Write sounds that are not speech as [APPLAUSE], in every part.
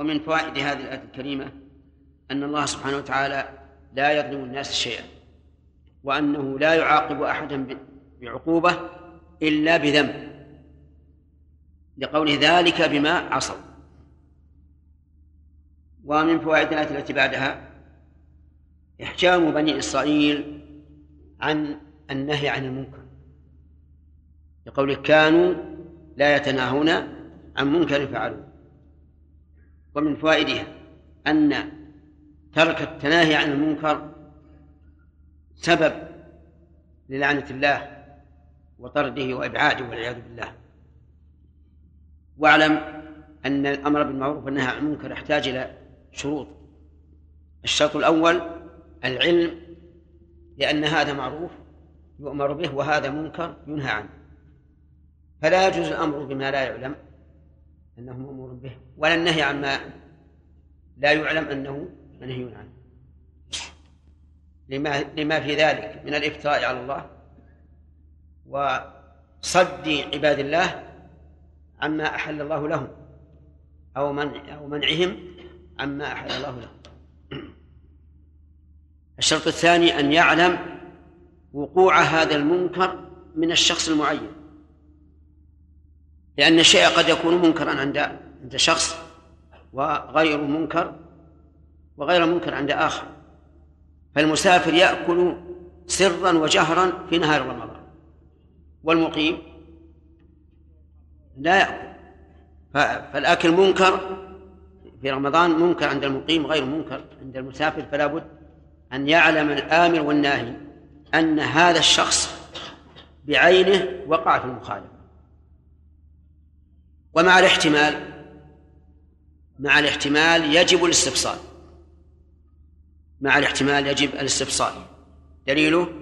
ومن فوائد هذه الآية الكريمة أن الله سبحانه وتعالى لا يظلم الناس شيئا وأنه لا يعاقب أحدا بعقوبة إلا بذنب. لقول ذلك بما عصوا. ومن فوائد الآية التي بعدها إحجام بني إسرائيل عن النهي عن المنكر. لقوله كانوا لا يتناهون عن منكر فعلوه ومن فوائدها أن ترك التناهي عن المنكر سبب للعنة الله وطرده وإبعاده والعياذ بالله. واعلم أن الأمر بالمعروف والنهي عن المنكر يحتاج إلى شروط. الشرط الأول العلم لأن هذا معروف يؤمر به وهذا منكر ينهى عنه. فلا يجوز الأمر بما لا يعلم. أنه مأمور به. ولا النهي عما لا يعلم أنه منهي عنه. لما لما في ذلك من الإفتراء على الله وصد عباد الله عما أحل الله لهم أو منع أو منعهم عما أحل الله لهم. الشرط الثاني أن يعلم وقوع هذا المنكر من الشخص المعين. لأن الشيء قد يكون منكرا عند عند شخص وغير منكر وغير منكر عند آخر. فالمسافر يأكل سرا وجهرا في نهار رمضان والمقيم لا يأكل. فالأكل منكر في رمضان منكر عند المقيم غير منكر عند المسافر فلا بد أن يعلم الآمر والناهي أن هذا الشخص بعينه وقع في المخالفة. ومع الاحتمال مع الاحتمال يجب الاستفصال. مع الاحتمال يجب الاستفصال. دليله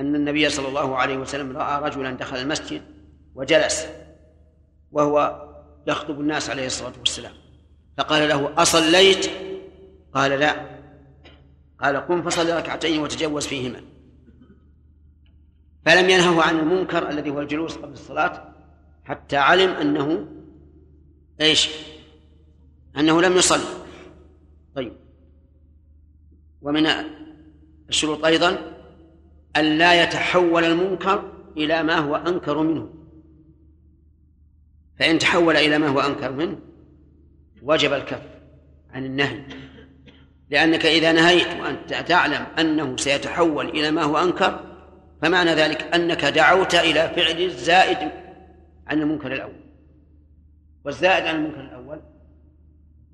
أن النبي صلى الله عليه وسلم رأى رجلا دخل المسجد وجلس وهو يخطب الناس عليه الصلاة والسلام. فقال له أصليت؟ قال لا. قال قم فصل ركعتين وتجوز فيهما. فلم ينهه عن المنكر الذي هو الجلوس قبل الصلاة حتى علم أنه إيش؟ أنه لم يصلي. طيب. ومن الشروط أيضا أن لا يتحول المنكر إلى ما هو أنكر منه. فإن تحول إلى ما هو أنكر منه وجب الكف عن النهي. لأنك إذا نهيت وأنت تعلم أنه سيتحول إلى ما هو أنكر فمعنى ذلك أنك دعوت إلى فعل الزائد عن المنكر الأول. والزائد عن المنكر الأول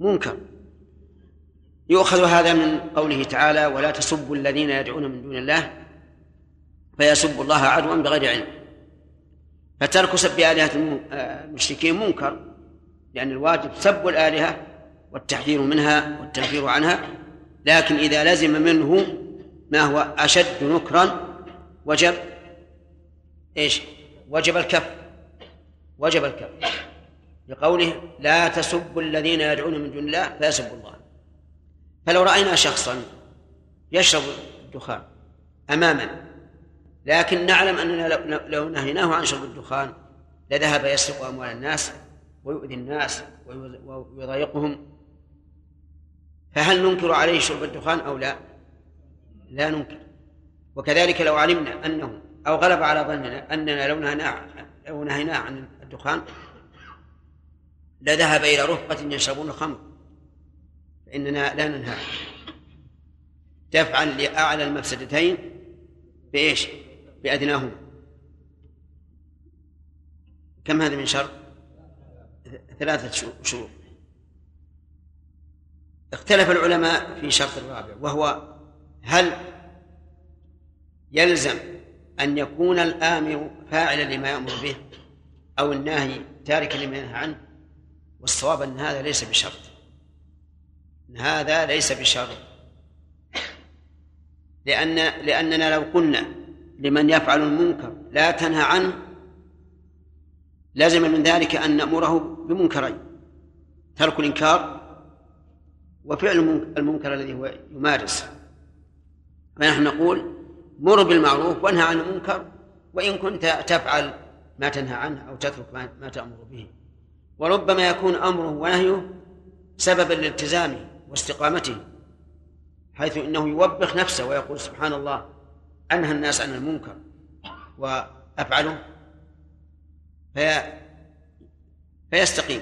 منكر. يؤخذ هذا من قوله تعالى ولا تسبوا الذين يدعون من دون الله فيسبوا الله عدوا بغير علم. فترك سب آلهة المشركين منكر لأن الواجب سب الآلهة والتحذير منها والتنفير عنها. لكن إذا لزم منه ما هو أشد نكرا وجب إيش؟ وجب الكف. وجب الكف لقوله لا تسبوا الذين يدعون من دون الله فيسبوا الله. فلو رأينا شخصا يشرب الدخان أمامنا لكن نعلم أننا لو نهيناه عن شرب الدخان لذهب يسرق أموال الناس ويؤذي الناس ويضايقهم. فهل ننكر عليه شرب الدخان أو لا؟ لا ننكر. وكذلك لو علمنا أنه أو غلب على ظننا أننا لو نهيناه لو نهيناه عن الدخان لذهب إلى رفقة يشربون الخمر فإننا لا ننهى دفعا لأعلى المفسدتين بإيش؟ بأدناهما كم هذا من شرط؟ ثلاثة شروط اختلف العلماء في شرط الرابع وهو هل يلزم أن يكون الآمر فاعلا لما يأمر به أو الناهي تاركا لما ينهى عنه والصواب أن هذا ليس بشرط. أن هذا ليس بشرط. لأن لأننا لو قلنا لمن يفعل المنكر لا تنهى عنه لازم من ذلك أن نأمره بمنكرين ترك الإنكار وفعل المنكر الذي هو يمارس. فنحن نقول مر بالمعروف وانهى عن المنكر وإن كنت تفعل ما تنهى عنه أو تترك ما تأمر به. وربما يكون أمره ونهيه سببا لالتزامه واستقامته حيث إنه يوبخ نفسه ويقول سبحان الله أنهى الناس عن المنكر وأفعله في فيستقيم.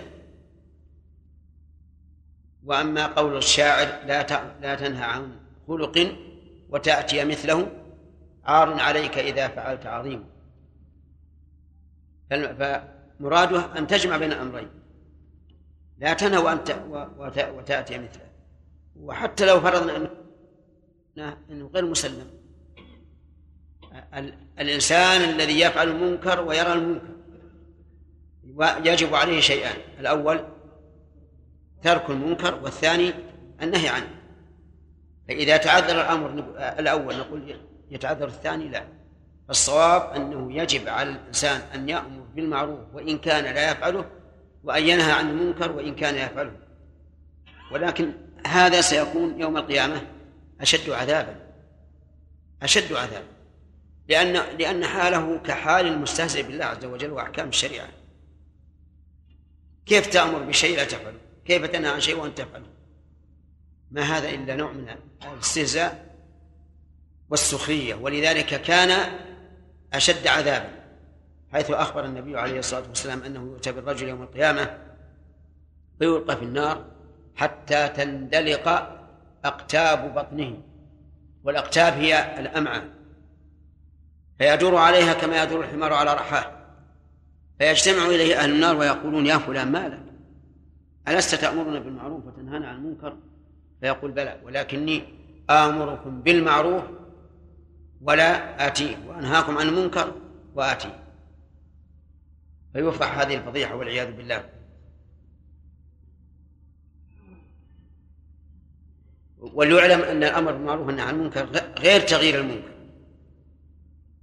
وأما قول الشاعر لا لا تنهى عن خلق وتأتي مثله عار عليك إذا فعلت عظيم. فمراده أن تجمع بين الامرين لا تنهى وتأتي مثله. وحتى لو فرضنا انه إنه غير مسلم. الإنسان الذي يفعل المنكر ويرى المنكر. يجب عليه شيئان الأول ترك المنكر والثاني النهي عنه. فإذا تعذر الأمر الأول نقول يتعذر الثاني لا. الصواب أنه يجب على الإنسان أن يأمر بالمعروف وإن كان لا يفعله وأن ينهى عن المنكر وإن كان يفعله. ولكن هذا سيكون يوم القيامة أشد عذابا أشد عذابا. لأن لأن حاله كحال المستهزئ بالله عز وجل وأحكام الشريعة. كيف تأمر بشيء لا تفعله؟ كيف تنهى عن شيء وأنت تفعله؟ ما هذا إلا نوع من الاستهزاء والسخرية. ولذلك كان أشد عذابا. حيث أخبر النبي عليه الصلاة والسلام أنه يؤتى بالرجل يوم القيامة فيلقى في النار حتى تندلق أقتاب بطنه والأقتاب هي الأمعاء فيدور عليها كما يدور الحمار على رحاه فيجتمع إليه أهل النار ويقولون يا فلان ما لك؟ ألست تأمرنا بالمعروف وتنهانا عن المنكر؟ فيقول بلى ولكني آمركم بالمعروف ولا آتيه وأنهاكم عن المنكر وآتيه. فيفضح هذه الفضيحة والعياذ بالله. وليعلم أن الأمر بالمعروف والنهي عن المنكر غير تغيير المنكر.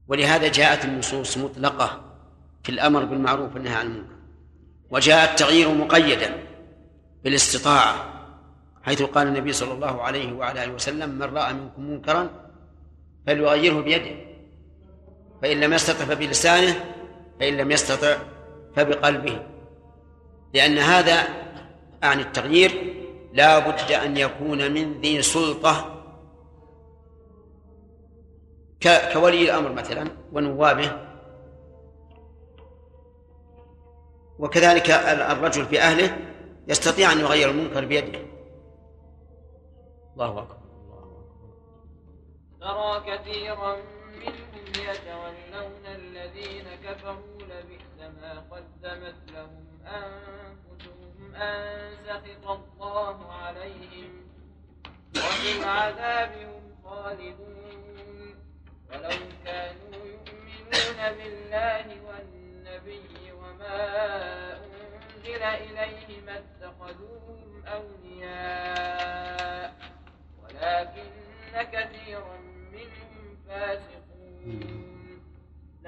ولهذا جاءت النصوص مطلقة في الأمر بالمعروف والنهي عن المنكر. وجاء التغيير مقيدا بالاستطاعة حيث قال النبي صلى الله عليه وعلى آله وسلم من رأى منكم منكرا فليغيره بيده فإن لم يستطع فبلسانه فإن لم يستطع فبقلبه. لأن هذا عن التغيير لا بد أن يكون من ذي سلطة. كولي الأمر مثلا ونوابه. وكذلك الرجل في أهله يستطيع أن يغير المنكر بيده. الله أكبر. ترى كثيرا منهم يتولون الذين كفروا لبئس ما قدمت لهم أنفسهم أن سخط الله عليهم وفي العذاب هم خالدون. ولو كانوا يؤمنون بالله والنبي وما أنزل إليه ما اتخذوهم أولياء ولكن كثيرا منهم فاسقون.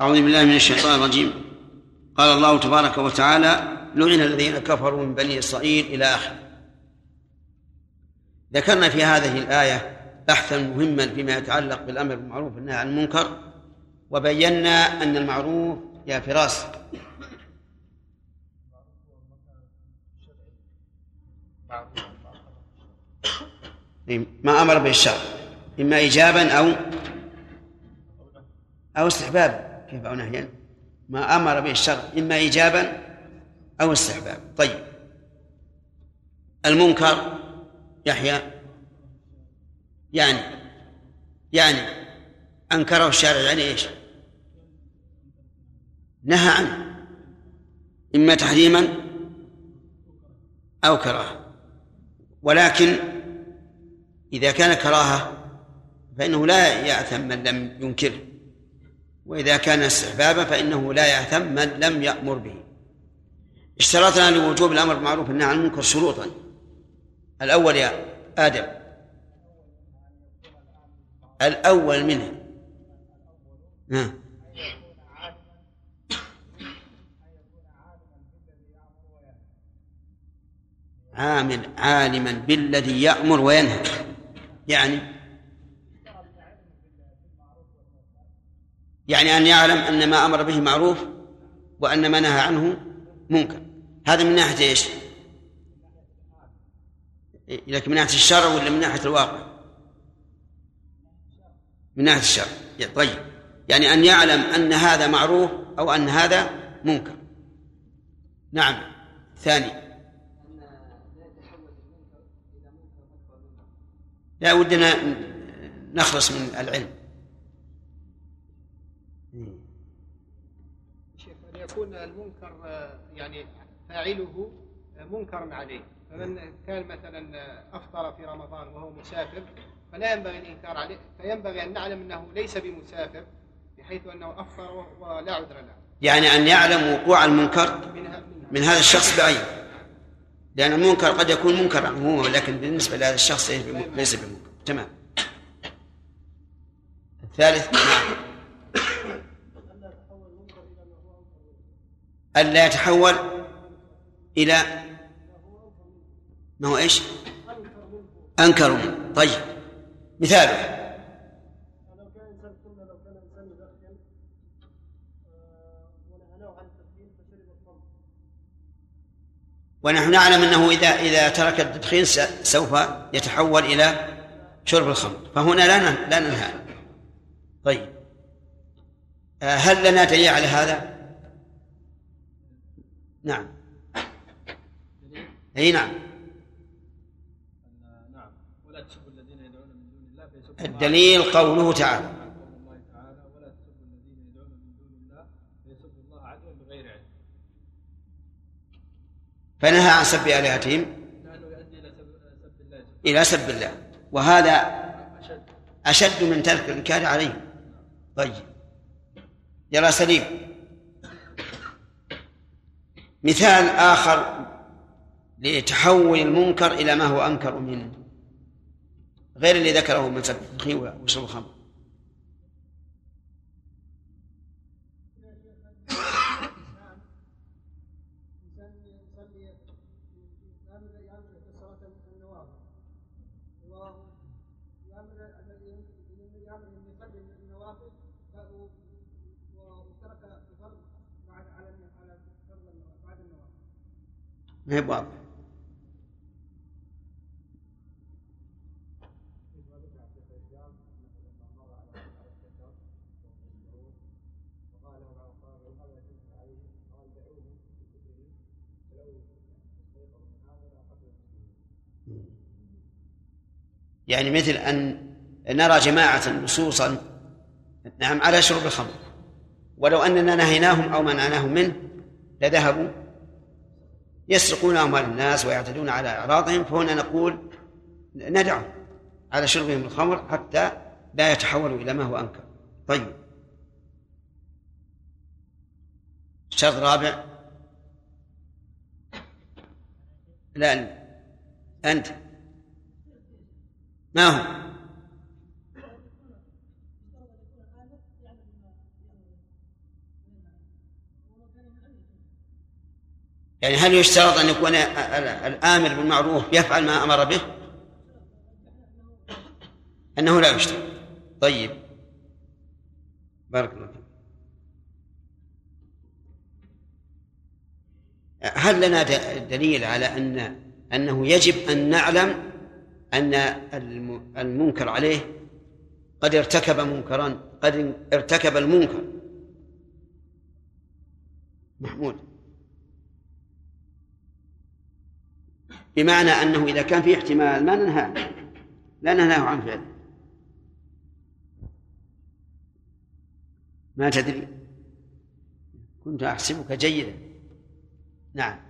أعوذ بالله من الشيطان الرجيم. قال الله تبارك وتعالى لعن الذين كفروا من بني إسرائيل إلى آخره. ذكرنا في هذه الآية بحثا مهما فيما يتعلق بالأمر بالمعروف والنهي عن المنكر وبينا أن المعروف يا فراس. ما أمر به الشرع إما إيجابا أو أو استحبابا. كيف أو نهيا ما أمر به الشرع إما إيجابا أو استحبابا. طيب. المنكر يحيى يعني يعني أنكره الشارع يعني إيش؟ نهى عنه. إما تحريما أو كراهة. ولكن إذا كان كراهة فإنه لا يأثم من لم ينكره. وإذا كان استحبابا فإنه لا يأثم من لم يأمر به. اشترطنا لوجوب الأمر بالمعروف والنهي عن المنكر شروطا. الأول يا آدم. الأول منها نعم عامل عالما بالذي يأمر وينهى. يعني يعني أن يعلم أن ما أمر به معروف وأن ما نهى عنه منكر. هذا من ناحية إيش؟ لكن من ناحية الشرع ولا من ناحية الواقع؟ من ناحية الشرع طيب. يعني أن يعلم أن هذا معروف أو أن هذا منكر. نعم. ثاني. لا ودنا نخلص من العلم. يكون المنكر يعني فاعله منكرا عليه. فمن كان مثلا أفطر في رمضان وهو مسافر فلا ينبغي الإنكار عليه فينبغي أن نعلم أنه ليس بمسافر بحيث أنه أفطر ولا عذر له. يعني أن يعلم وقوع المنكر من هذا الشخص بعينه لأن المنكر قد يكون منكرا عموما لكن بالنسبة لهذا الشخص ليس بمنكر. تمام. الثالث نعم. ألا يتحول إلى ما هو إيش؟ أنكر. منه طيب مثاله. ونحن نعلم أنه إذا إذا ترك التدخين سوف يتحول إلى شرب الخمر. فهنا لا لا ننهى. طيب آه، هل لنا دليل على هذا؟ نعم. إي نعم. نعم ولا تسبوا الذين يدعون من دون الله الدليل قوله تعالى. فنهى عن سب آلهتهم إلى سب الله. وهذا أشد من ترك الإنكار عليه طيب. يرى سليم. مثال آخر لتحول المنكر إلى ما هو أنكر منه غير اللي ذكره من سب التدخين وشرب الخمر. ما هي واضحة يعني مثل أن نرى جماعة نصوصا نعم على شرب الخمر. ولو أننا نهيناهم أو منعناهم منه لذهبوا يسرقون أموال الناس ويعتدون على أعراضهم فهنا نقول ندعهم على شربهم الخمر حتى لا يتحولوا إلى ما هو أنكر. طيب. شرط رابع. لا أنت. ما هو؟ يعني هل يشترط أن يكون الآمر بالمعروف يفعل ما أمر به؟ أنه لا يشترط. طيب. بارك الله فيك. هل لنا دليل على أن أنه يجب أن نعلم أن المنكر عليه قد ارتكب منكرا قد ارتكب المنكر؟ محمود. بمعنى أنه إذا كان في احتمال ما ننهى لا ننهاه عن فعله ما تدري؟ كنت أحسبك جيدا. نعم.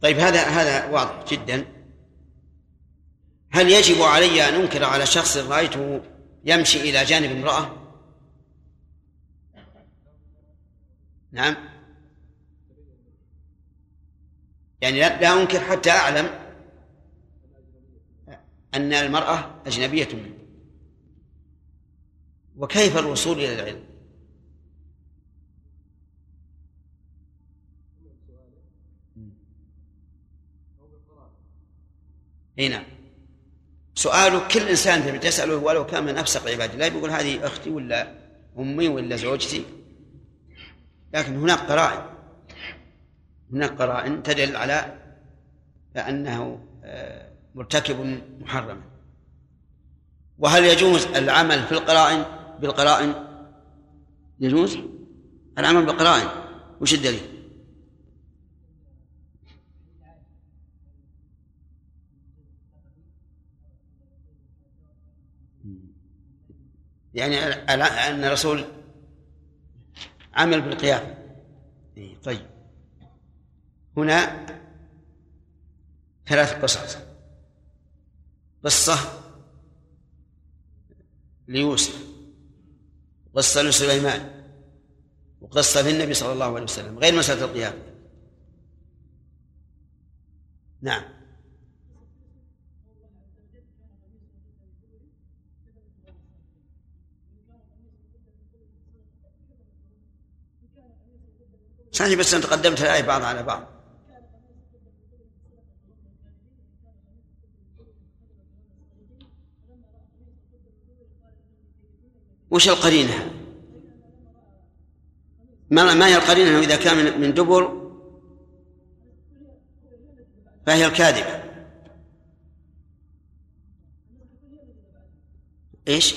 طيب هذا هذا واضح جدا. هل يجب علي أن أنكر على شخص رأيته يمشي إلى جانب امرأة؟ نعم. يعني لا أنكر حتى أعلم أن المرأة أجنبية منه. وكيف الوصول إلى العلم؟ اي سؤاله كل إنسان تساله ولو كان من أفسق عباد الله بيقول هذه أختي ولا أمي ولا زوجتي. لكن هناك قرائن. هناك قرائن تدل على انه آه، مرتكب محرما وهل يجوز العمل في القرائن؟ بالقرائن يجوز؟ العمل بالقرائن. وش الدليل؟ يعني أن الرسول عمل بالقيام. إيه، طيب. هنا ثلاث قصص. قصة ليوسف قصة لسليمان وقصة للنبي صلى الله عليه وسلم غير مسألة القيام. نعم. صحيح بس أنت قدمت الآية بعض على بعض. وش القرينة؟ ما ما هي القرينة؟ إذا كان من دبر فهي الكاذبة. إيش؟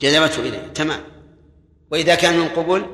جذبته إليه. تمام. وإذا كان من قبل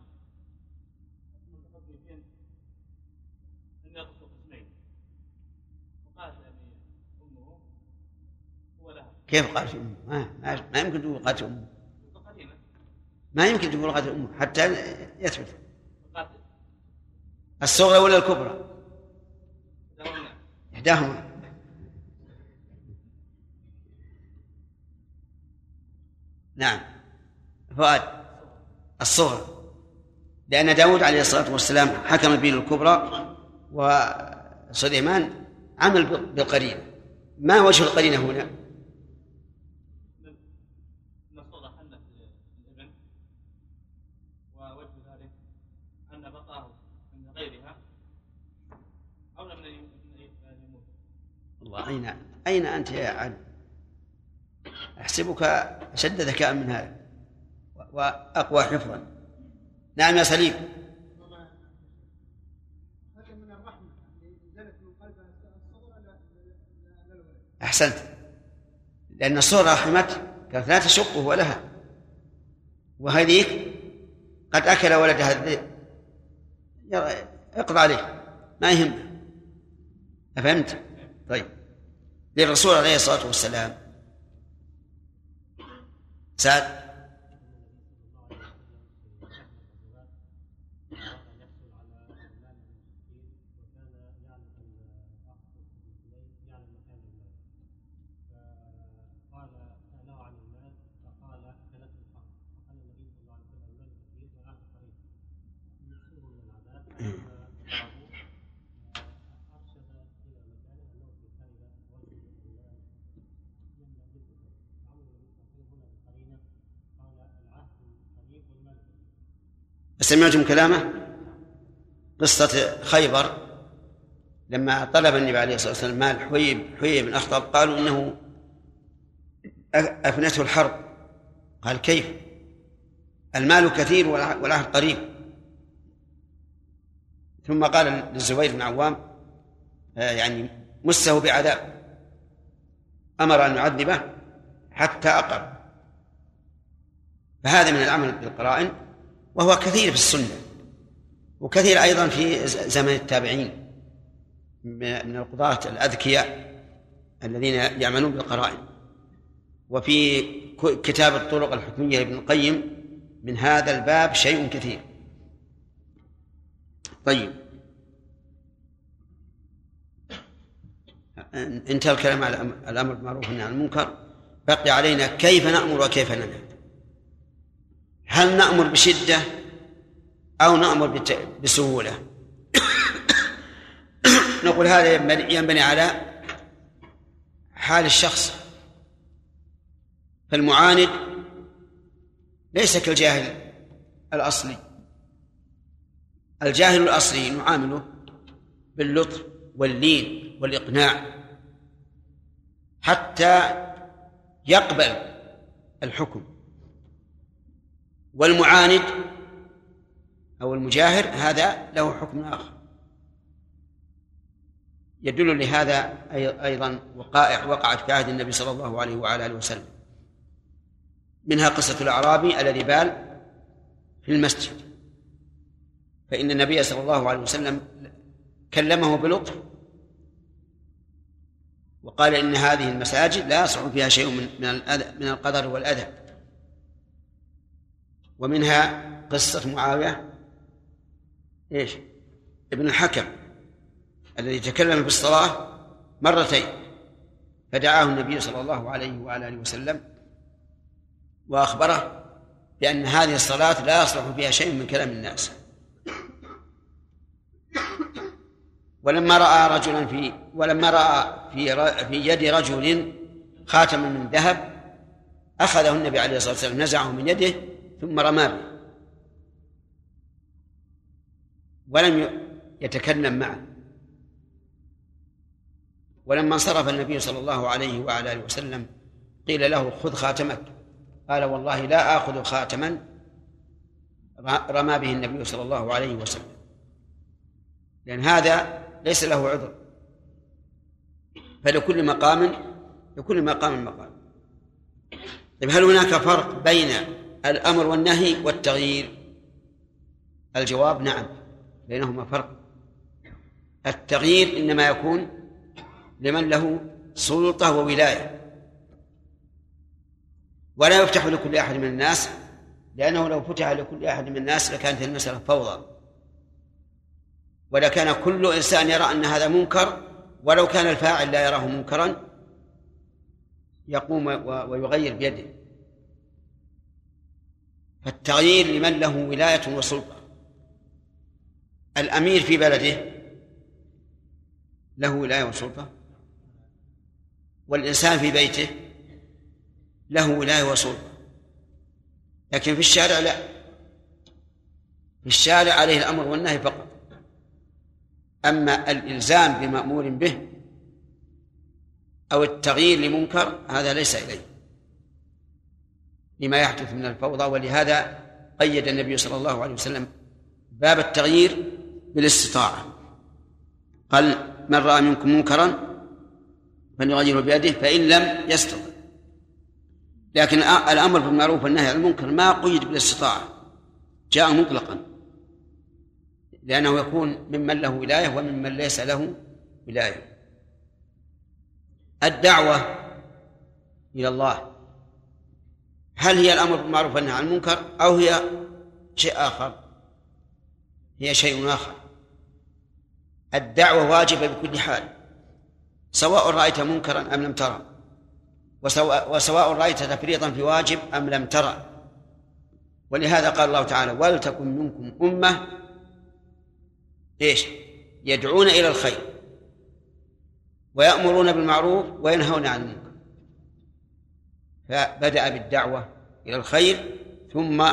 كيف قالت أمه؟ ما, ما يمكن تقول قالت أمه ما يمكن تقول قالت أمه حتى يثبت الصغرى ولا الكبرى؟ إحداهما نعم فؤاد الصغرى لأن داود عليه الصلاة والسلام حكم به الكبرى وسليمان عمل بالقرينة ما وجه القرينة هنا؟ الله. أين أين أنت يا علي؟ أحسبك أشد ذكاء من هذا وأقوى حفظا. نعم يا سليم. أحسنت. لأن الصورة رحمت كانت لا تشقه ولها وهذيك قد أكل ولدها. اقضى عليه. ما يهمه أفهمت؟ طيب. للرسول عليه الصلاة والسلام. سعد سمعتم كلامه؟ قصة خيبر لما طلب النبي عليه الصلاة والسلام مال حويب حويب بن أخطب قالوا إنه أفنته الحرب. قال كيف؟ المال كثير والعهد قريب. ثم قال للزبير بن عوام آه، يعني مسه بعذاب. أمر أن يعذبه حتى أقر. فهذا من العمل بالقرائن. وهو كثير في السنة. وكثير أيضا في زمن التابعين من القضاة الأذكياء الذين يعملون بالقرائن. وفي كتاب الطرق الحكمية لابن القيم من هذا الباب شيء كثير. طيب. انتهى الكلام على الامر بالمعروف والنهي عن المنكر. بقي علينا كيف نأمر وكيف ننهى. هل نأمر بشدة أو نأمر بسهولة؟ [COUGHS] نقول هذا ينبني على حال الشخص فالمعاند ليس كالجاهل الأصلي. الجاهل الأصلي نعامله باللطف واللين والإقناع حتى يقبل الحكم. والمعاند أو المجاهر هذا له حكم آخر. يدل لهذا أيضا وقائع وقعت في عهد النبي صلى الله عليه وعلى آله وسلم. منها قصة الأعرابي الذي بال في المسجد. فإن النبي صلى الله عليه وسلم كلمه بلطف وقال إن هذه المساجد لا يصلح فيها شيء من من القدر والأذى. ومنها قصة معاوية إيش؟ ابن الحكم الذي تكلم في الصلاة مرتين فدعاه النبي صلى الله عليه وعلى آله وسلم وأخبره بأن هذه الصلاة لا يصلح فيها شيء من كلام الناس ولما رأى رجلا في ولما رأى في في يد رجل خاتما من ذهب أخذه النبي عليه الصلاة والسلام نزعه من يده ثم رماه به. ولم يتكلم معه. ولما انصرف النبي صلى الله عليه وعلى آله وسلم قيل له خذ خاتمك. قال والله لا آخذ خاتما. رمى به النبي صلى الله عليه وسلم. لأن هذا ليس له عذر. فلكل مقام لكل مقام مقام. طيب هل هناك فرق بين الأمر والنهي والتغيير. الجواب نعم بينهما فرق. التغيير إنما يكون لمن له سلطة وولاية. ولا يفتح لكل أحد من الناس لأنه لو فتح لكل أحد من الناس لكانت المسألة فوضى. ولكان كل إنسان يرى أن هذا منكر ولو كان الفاعل لا يراه منكرا يقوم ويغير بيده. فالتغيير لمن له ولاية وسلطة الأمير في بلده له ولاية وسلطة والإنسان في بيته له ولاية وسلطة لكن في الشارع لا. في الشارع عليه الأمر والنهي فقط. أما الإلزام بمأمور به أو التغيير لمنكر هذا ليس إليه. لما يحدث من الفوضى ولهذا قيد النبي صلى الله عليه وسلم باب التغيير بالاستطاعة. قال من رأى منكم منكرا فليغيره بيده فإن لم يستطع. لكن الأمر بالمعروف والنهي عن المنكر ما قيد بالاستطاعة جاء مطلقا. لأنه يكون ممن له ولاية وممن ليس له ولاية. الدعوة إلى الله هل هي الأمر بالمعروف والنهي عن المنكر أو هي شيء آخر؟ هي شيء آخر. الدعوة واجبة بكل حال سواء رأيت منكرا أم لم ترى وسواء, رأيت تفريطا في واجب أم لم ترى ولهذا قال الله تعالى ولتكن منكم أمة إيش؟ يدعون إلى الخير ويأمرون بالمعروف وينهون عن المنكر. فبدأ بالدعوة إلى الخير ثم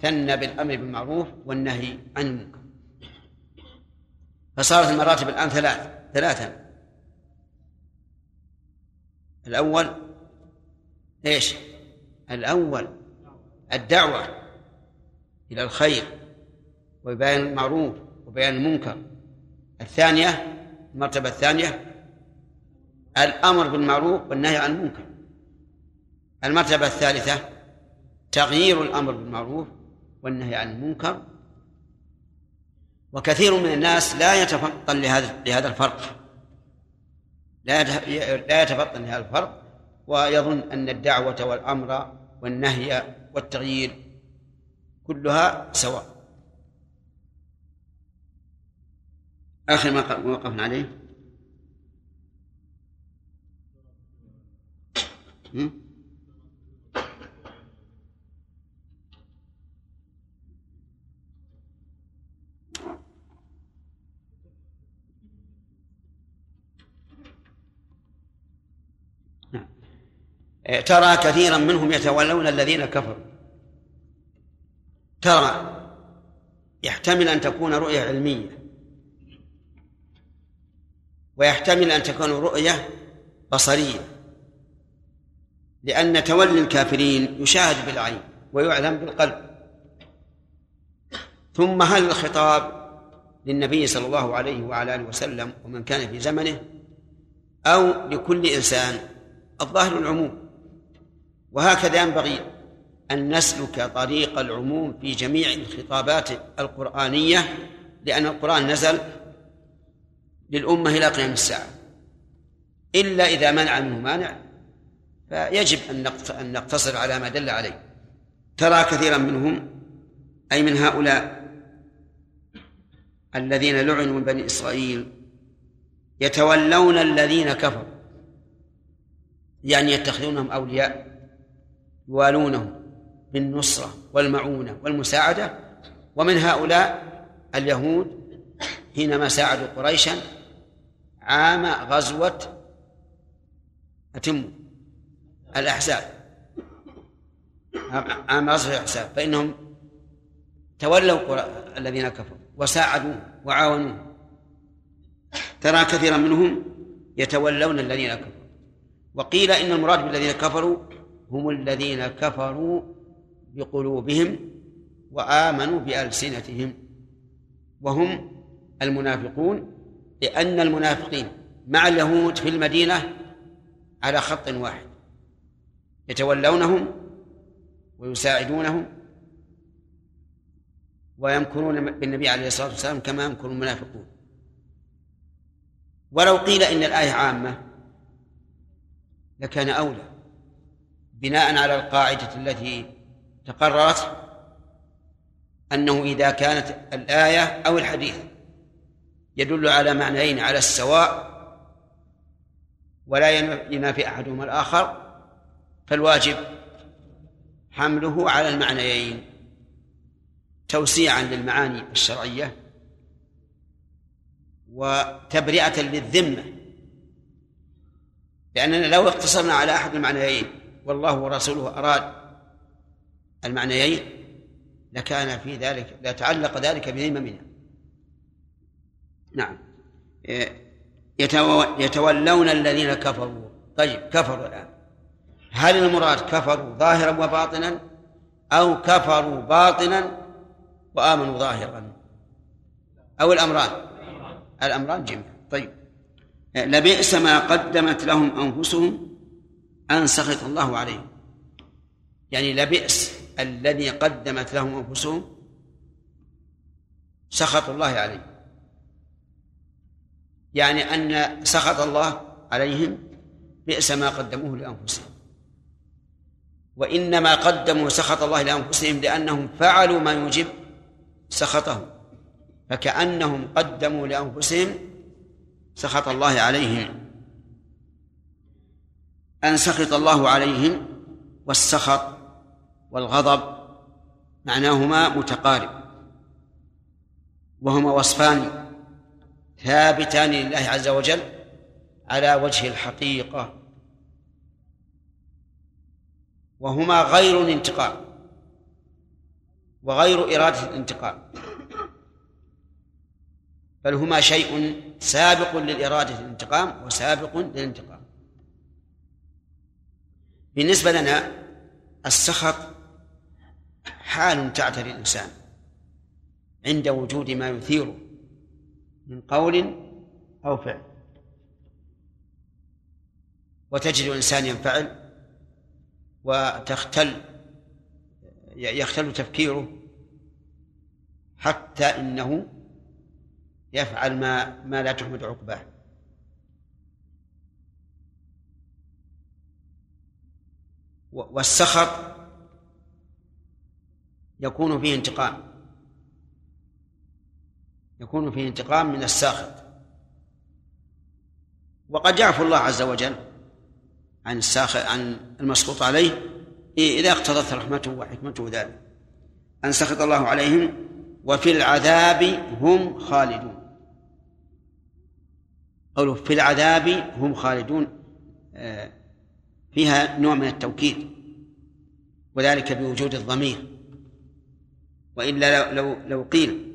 ثنى بالأمر بالمعروف والنهي عن المنكر. فصارت المراتب الآن ثلاث ثلاثا. الأول إيش؟ الأول الدعوة إلى الخير وبيان المعروف وبيان المنكر. الثانية المرتبة الثانية الأمر بالمعروف والنهي عن المنكر. المرتبة الثالثة تغيير الأمر بالمعروف والنهي عن المنكر وكثير من الناس لا يتفطن لهذا لهذا الفرق. لا لا يتفطن لهذا الفرق ويظن أن الدعوة والأمر والنهي والتغيير كلها سواء. آخر ما وقفنا عليه. ترى كثيرا منهم يتولون الذين كفروا. ترى يحتمل أن تكون رؤية علمية. ويحتمل أن تكون رؤية بصرية. لأن تولي الكافرين يشاهد بالعين ويعلم بالقلب. ثم هل الخطاب للنبي صلى الله عليه وعلى آله وسلم ومن كان في زمنه أو لكل إنسان؟ الظاهر العموم. وهكذا ينبغي أن نسلك طريق العموم في جميع الخطابات القرآنية لأن القرآن نزل للأمة إلى قيام الساعة. إلا إذا منع منه مانع فيجب أن نقتصر على ما دل عليه. ترى كثيرا منهم أي من هؤلاء الذين لعنوا من بني إسرائيل يتولون الذين كفروا يعني يتخذونهم أولياء. يوالونهم بالنصرة والمعونة والمساعدة ومن هؤلاء اليهود حينما ساعدوا قريشا عام غزوة أتم الأحزاب. عام غزوة الأحزاب فإنهم تولوا الذين كفروا وساعدوا وعاونوا ترى كثيرا منهم يتولون الذين كفروا. وقيل إن المراد بالذين كفروا هم الذين كفروا بقلوبهم وآمنوا بألسنتهم. وهم المنافقون لأن المنافقين مع اليهود في المدينة على خط واحد. يتولونهم ويساعدونهم ويمكرون بالنبي عليه الصلاة والسلام كما يمكر المنافقون. ولو قيل إن الآية عامة لكان أولى. بناء على القاعدة التي تقررت أنه إذا كانت الآية أو الحديث يدل على معنيين على السواء ولا ينافي أحدهما الآخر فالواجب حمله على المعنيين توسيعا للمعاني الشرعية وتبرئة للذمة لأننا لو اقتصرنا على أحد المعنيين والله ورسوله أراد المعنيين لكان في ذلك لتعلق ذلك بذممنا نعم. يتولون الذين كفروا. طيب كفروا الآن. هل المراد كفروا ظاهرا وباطنا أو كفروا باطنا وآمنوا ظاهرا؟ أو الأمران؟ الأمران جميعا. طيب. لبئس ما قدمت لهم أنفسهم أن سخط الله عليهم. يعني لبئس الذي قدمت لهم أنفسهم سخط الله عليهم. يعني أن سخط الله عليهم بئس ما قدموه لأنفسهم. وإنما قدموا سخط الله لأنفسهم لأنهم فعلوا ما يوجب سخطه فكأنهم قدموا لأنفسهم سخط الله عليهم. أن سخط الله عليهم والسخط والغضب معناهما متقارب وهما وصفان ثابتان لله عز وجل على وجه الحقيقة وهما غير الانتقام وغير إرادة الانتقام بل هما شيء سابق للإرادة الانتقام وسابق للانتقام. بالنسبة لنا السخط حال تعتري الإنسان عند وجود ما يثيره من قول أو فعل. وتجد الإنسان ينفعل وتختل يختل تفكيره حتى إنه يفعل ما ما لا تحمد عقباه. والسخط يكون فيه انتقام. يكون فيه انتقام من الساخط. وقد يعفو الله عز وجل عن الساخط عن المسخوط عليه إذا اقتضت رحمته وحكمته ذلك. أن سخط الله عليهم وفي العذاب هم خالدون. قوله في العذاب هم خالدون آه، فيها نوع من التوكيد وذلك بوجود الضمير. وإلا لو لو قيل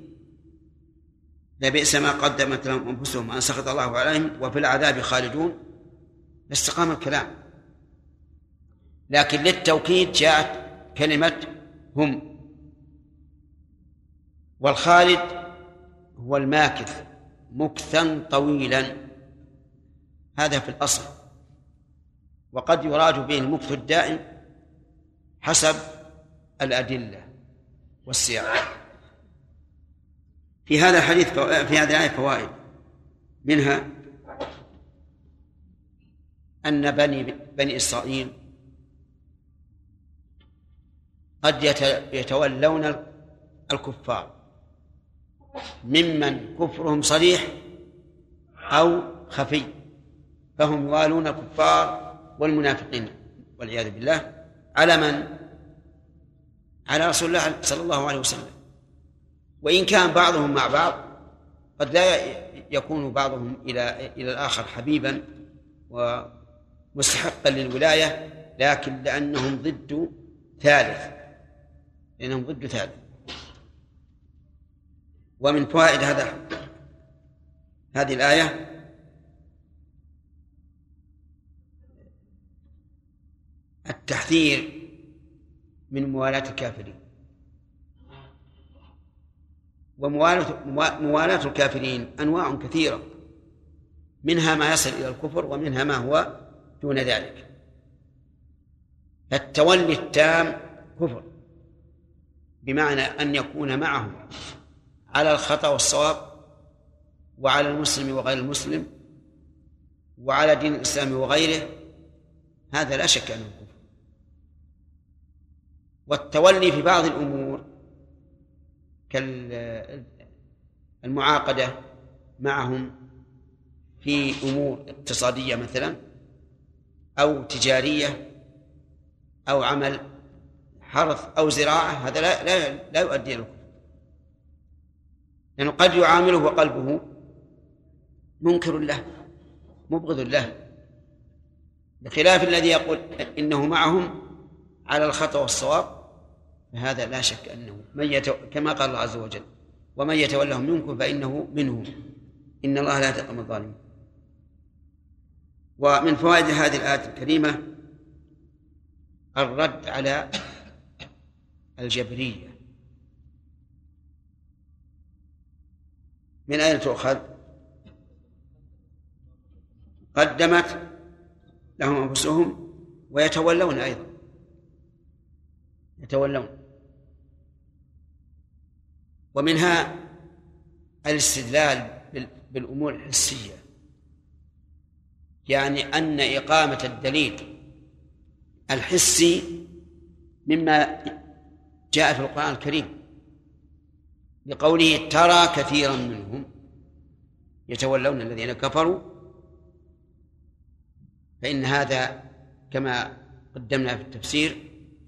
لبئس ما قدمت لهم أنفسهم أن سخط الله عليهم وفي العذاب خالدون لاستقام الكلام. لكن للتوكيد جاءت كلمة هم. والخالد هو الماكث مكثا طويلا. هذا في الأصل. وقد يراد به المكث الدائم حسب الأدلة والسياق. في هذا الحديث في هذه الآية فوائد. منها أن بني بني إسرائيل قد يتولون الكفار ممن كفرهم صريح أو خفي فهم يوالون الكفار والمنافقين والعياذ بالله على من؟ على رسول الله صلى الله عليه وسلم. وإن كان بعضهم مع بعض قد لا يكون بعضهم إلى إلى الآخر حبيبا ومستحقا للولاية لكن لأنهم ضد ثالث. لأنهم ضد ثالث. ومن فوائد هذا هذه الآية التحذير من موالاة الكافرين. وموالاة موالاة الكافرين أنواع كثيرة منها ما يصل إلى الكفر ومنها ما هو دون ذلك. التولي التام كفر بمعنى أن يكون معهم على الخطأ والصواب وعلى المسلم وغير المسلم وعلى دين الإسلام وغيره هذا لا شك أنه والتولي في بعض الأمور كالمعاقدة معهم في أمور اقتصادية مثلا أو تجارية أو عمل حرث أو زراعة هذا لا لا, لا يؤدي الكفر. لأنه قد يعامله وقلبه منكر له مبغض له بخلاف الذي يقول إنه معهم على الخطأ والصواب. فهذا لا شك أنه من يتو... كما قال الله عز وجل ومن يتولهم منكم فإنه منهم إن الله لا يهدي الظالمين. ومن فوائد هذه الآية الكريمة الرد على الجبرية. من أين تؤخذ؟ قدمت لهم أنفسهم ويتولون أيضا. يتولون. ومنها الاستدلال بالأمور الحسية. يعني أن إقامة الدليل الحسي مما جاء في القرآن الكريم لقوله ترى كثيرا منهم يتولون الذين كفروا فإن هذا كما قدمنا في التفسير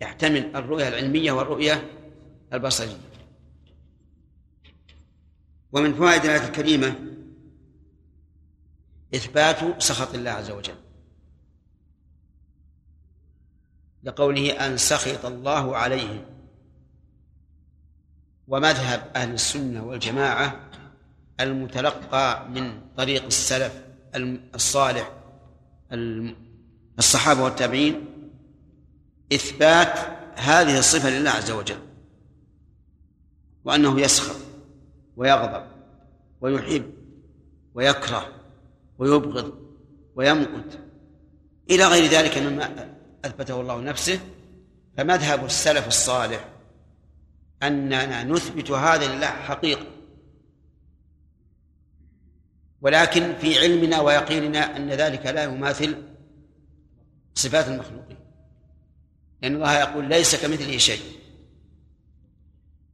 يحتمل الرؤية العلمية والرؤية البصرية. ومن فوائد الآية الكريمة إثبات سخط الله عز وجل. لقوله أن سخط الله عليهم. ومذهب أهل السنة والجماعة المتلقى من طريق السلف الصالح الصحابة والتابعين إثبات هذه الصفة لله عز وجل. وأنه يسخر ويغضب ويحب ويكره ويبغض ويمقت إلى غير ذلك مما أثبته الله نفسه فمذهب السلف الصالح أننا نثبت هذا لله حقيقة. ولكن في علمنا ويقيننا أن ذلك لا يماثل صفات المخلوقين. لأن الله يقول ليس كمثله شيء.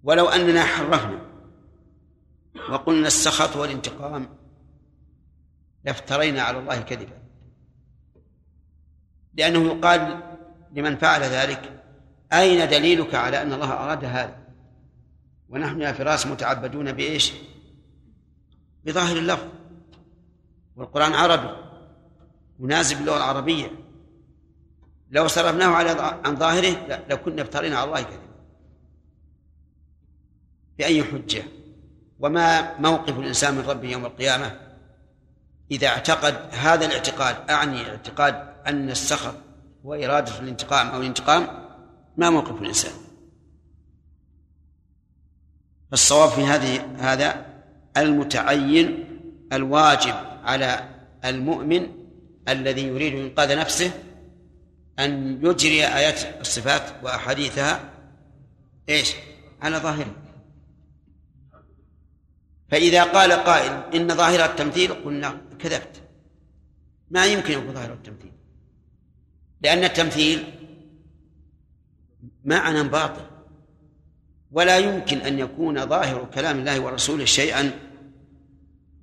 ولو أننا حرفنا وقلنا السخط والانتقام لافترينا على الله كذبا لأنه يقال لمن فعل ذلك أين دليلك على أن الله أراد هذا؟ ونحن يا فراس متعبدون بإيش؟ بظاهر اللفظ. والقرآن عربي مناسب باللغة العربية. لو صرفناه على عن ظاهره لكنا افترينا على الله كذبا بأي حجة؟ وما موقف الإنسان من ربه يوم القيامة إذا اعتقد هذا الاعتقاد أعني اعتقاد أن السخط هو إرادة الانتقام أو الانتقام ما موقف الإنسان. فالصواب في هذه هذا المتعين الواجب على المؤمن الذي يريد إنقاذ نفسه أن يجري آيات الصفات وأحاديثها. إيش؟ على ظاهره. فإذا قال قائل إن ظاهرة التمثيل قلنا كذبت. ما يمكن يكون ظاهرة التمثيل. لأن التمثيل معنى باطل. ولا يمكن أن يكون ظاهر كلام الله ورسوله شيئا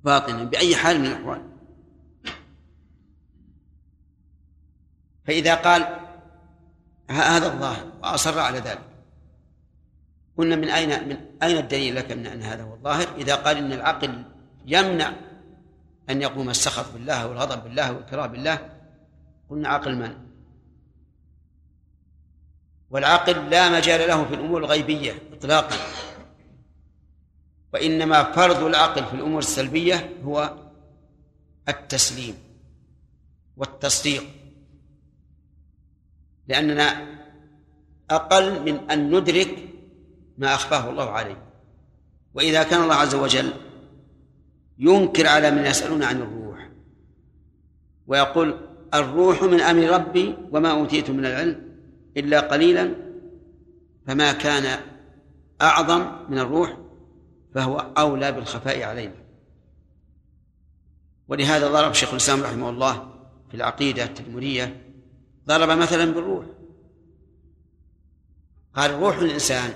باطلا بأي حال من الأحوال. فإذا قال هذا الظاهر وأصر على ذلك. قلنا من أين من أين الدليل لك من أن هذا هو الظاهر؟ إذا قال إن العقل يمنع أن يقوم السخط بالله والغضب بالله والكراهة بالله قلنا عقل من؟ والعقل لا مجال له في الأمور الغيبية إطلاقا. وإنما فرض العقل في الأمور السلبية هو التسليم والتصديق. لأننا أقل من أن ندرك ما أخفاه الله عليه. وإذا كان الله عز وجل ينكر على من يسألون عن الروح ويقول الروح من أمر ربي وما أوتيت من العلم إلا قليلا فما كان أعظم من الروح فهو أولى بالخفاء علينا. ولهذا ضرب شيخ الإسلام رحمه الله في العقيدة التدمرية ضرب مثلا بالروح. قال روح الإنسان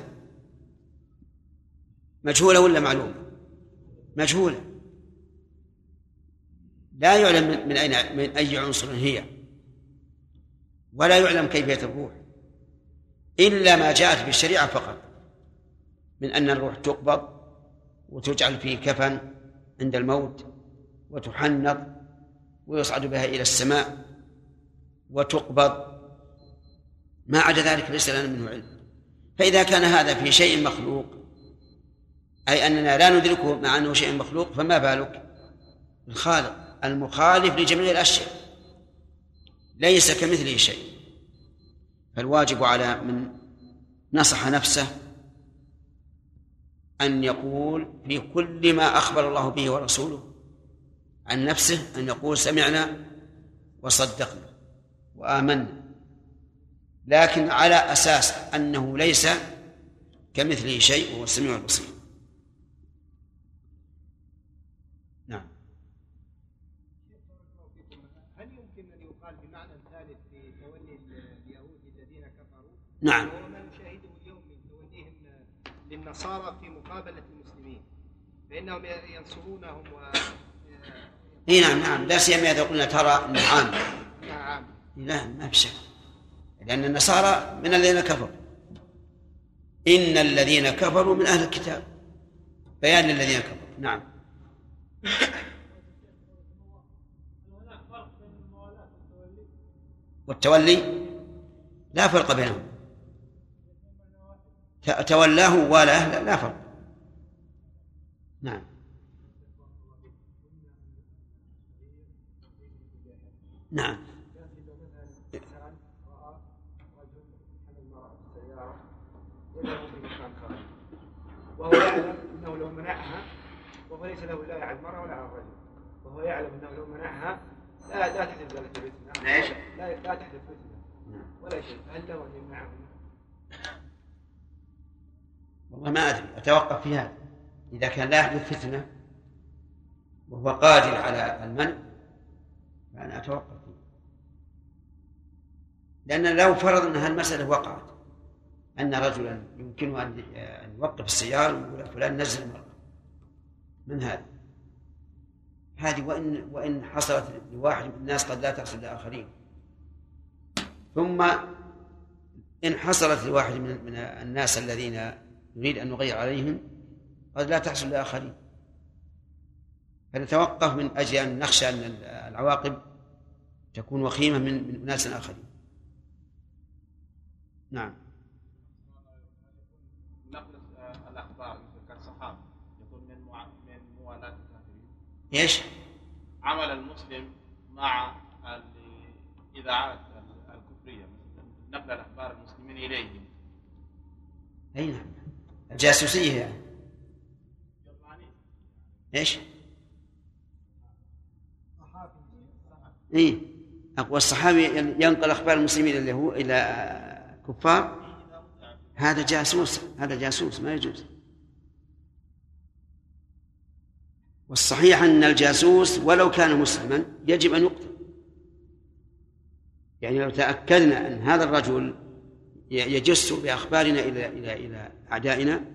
مجهولة ولا معلومة؟ مجهولة. لا يعلم من أين من أي عنصر هي ولا يعلم كيفية الروح إلا ما جاءت بالشريعة فقط من أن الروح تقبض وتجعل في كفن عند الموت وتحنط ويصعد بها إلى السماء وتقبض. ما عدا ذلك ليس لنا منه علم. فإذا كان هذا في شيء مخلوق أي أننا لا ندركه مع أنه شيء مخلوق فما بالك؟ الخالق المخالف لجميع الأشياء. ليس كمثله شيء. فالواجب على من نصح نفسه أن يقول في كل ما أخبر الله به ورسوله عن نفسه أن يقول سمعنا وصدقنا وآمنا. لكن على أساس أنه ليس كمثله شيء وهو السميع البصير نعم هل يمكن ان يقال بمعنى ثالث في تولي اليهود الذين كفروا؟ نعم. وهو ما نشاهده اليوم من توليهم للنصارى في مقابلة المسلمين فإنهم ينصرونهم و إي نعم نعم. لا سيما إذا قلنا ترى انه عام نعم لا ما في شك. لأن النصارى من الذين كفروا. إن الذين كفروا من أهل الكتاب. بيان للذين كفروا. نعم. والتولي؟ لا فرق بينهم. تولاه والاه لا- لا فرق. نعم. نعم. وهو يعلم أنه لو منعها وهو ليس له لا على المرأة ولا على الرجل. وهو يعلم أنه لو منعها لا لا تحدث ذلك الفتنه؟ لا لا تحدث فتنه ولا شيء. فهل له أن يمنعها والله ما أدري أتوقف في هذا. إذا كان لا يحدث فتنة وهو قادر على المنع فأنا أتوقف فيه. لأن لو فرض أن هالمسألة وقعت أن رجلا يمكنه أن يوقف السيارة ويقول فلان نزل المرأة. من هذا؟ هذه وإن وإن حصلت لواحد من الناس قد لا تحصل لآخرين. ثم إن حصلت لواحد من من الناس الذين نريد أن نغير عليهم قد لا تحصل لآخرين. فنتوقف من أجل أن نخشى أن العواقب تكون وخيمة من من أناس آخرين. نعم. الكافرين. إيش؟ عمل المسلم مع الاذاعات الكفرية نقل الأخبار المسلمين إليهم. أي نعم. الجاسوسية يعني. إيش؟ اي اقوى الصحابي ينقل أخبار المسلمين اللي هو إلى كفار. هذا جاسوس هذا جاسوس ما يجوز. والصحيح أن الجاسوس ولو كان مسلما يجب أن يقتل. يعني لو تأكدنا أن هذا الرجل يجس بأخبارنا إلى إلى إلى أعدائنا؟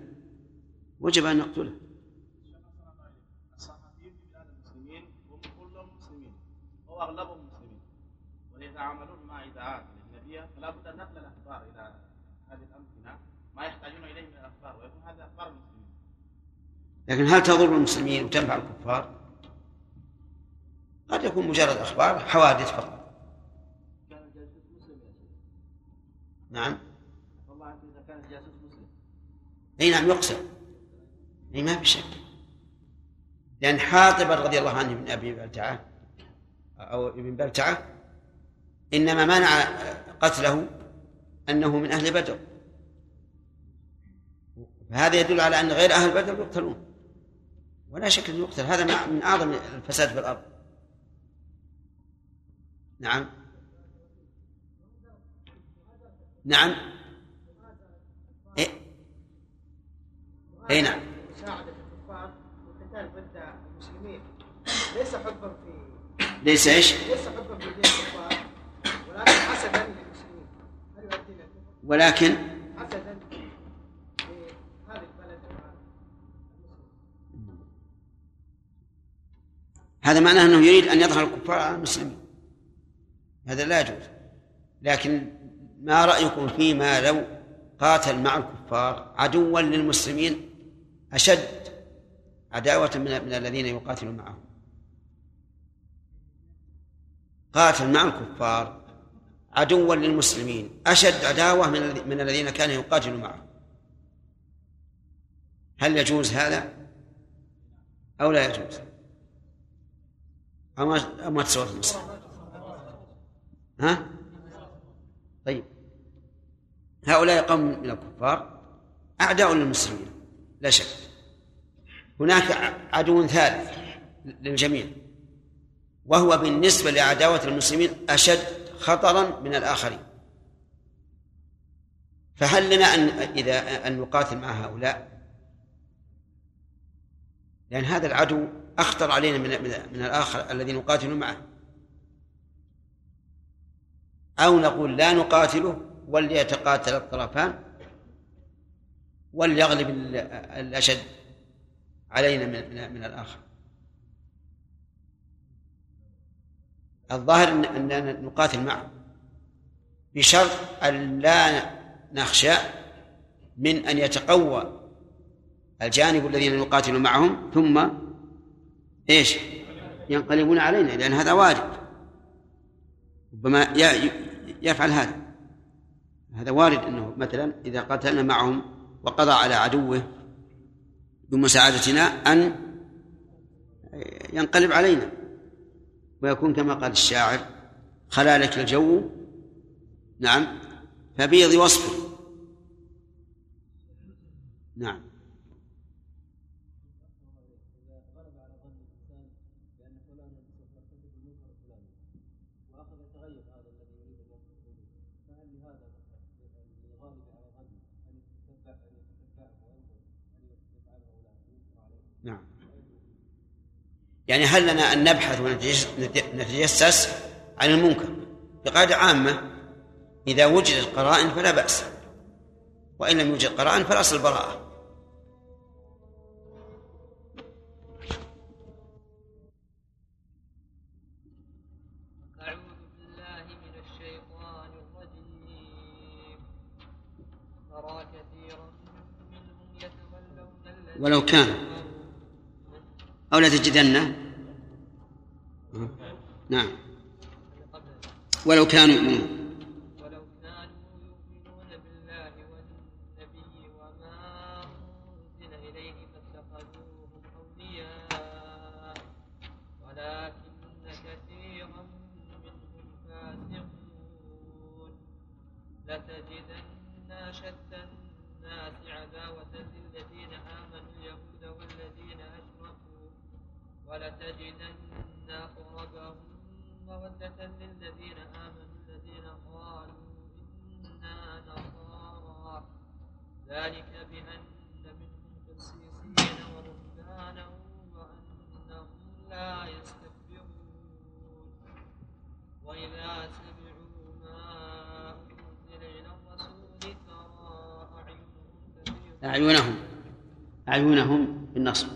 وجب أن نقتله. مسلمين مع اذاعات اجنبيه فلا بد ان إلى هذه الامكنه ما يحتاجون اليه من الاخبار ويكون هذه أخبار المسلمين لكن هل تضر المسلمين وتنفع الكفار؟ قد يكون مجرد أخبار حوادث فقط. نعم. والله عنك اذا كان الجاسوس مسلم. إي نعم يقسم. إي ما في شك. لأن حاطب رضي الله عنه من أبي بلتعة أو ابن بلتعة إنما منع قتله أنه من أهل بدر. فهذا يدل على أن غير أهل بدر يقتلون. ولا شك أنه يقتل. هذا من أعظم الفساد في الأرض. نعم. نعم. إيه؟ أي نعم. مساعدة الكفار والقتال ضد المسلمين. ليس حبا في ليس إيش؟ ليس حبا في دين الكفار ولكن حسدا للمسلمين. هل يؤدي؟ ولكن؟ حسدا لهذه البلد هذا معناه أنه يريد أن يظهر الكفار على المسلمين. هذا لا يجوز. لكن ما رأيكم فيما لو قاتل مع الكفار عدوا للمسلمين أشد عداوة من من الذين يقاتلون معهم. قاتل مع الكفار عدوا للمسلمين أشد عداوة من من الذين كانوا يقاتلون معهم. هل يجوز هذا؟ أو لا يجوز؟ أو ما أو ما تصور المسألة ها؟ طيب. هؤلاء قوم من الكفار أعداء للمسلمين لا شك. هناك عدو ثالث للجميع وهو بالنسبة لعداوة المسلمين أشد خطرا من الآخرين. فهل لنا أن إذا أن نقاتل مع هؤلاء؟ لأن هذا العدو أخطر علينا من, من الآخر الذي نقاتل معه. أو نقول لا نقاتله وليتقاتل الطرفان وليغلب ال- الأشد علينا من, من, الآخر. الظاهر أن- أننا نقاتل معه بشرط أن لا نخشى من أن يتقوى الجانب الذين نقاتل معهم ثم إيش؟ ينقلبون علينا لأن هذا وارد ربما يفعل هذا. هذا وارد أنه مثلا إذا قاتلنا معهم وقضى على عدوه بمساعدتنا أن ينقلب علينا. ويكون كما قال الشاعر خلالك الجو. نعم. فبيض وصفه نعم. يعني هل لنا أن نبحث ونتجسس عن المنكر؟ بقاعدة عامة إذا وجدت قرائن فلا بأس. وإن لم يوجد قرائن فالأصل البراءة. أعوذ بالله من الشيطان الرجيم ترى كثيرا منهم يتولون الذين ولو كان كفروا أو لا تجدن؟ نعم. ولو كانوا يؤمنون. ذلك بأن منهم قسيسين ورهبانا وأنهم لا يستكبرون. وإذا سمعوا ما أنزل إلى الرسول ترى أعينهم أعينهم أعينهم بالنصب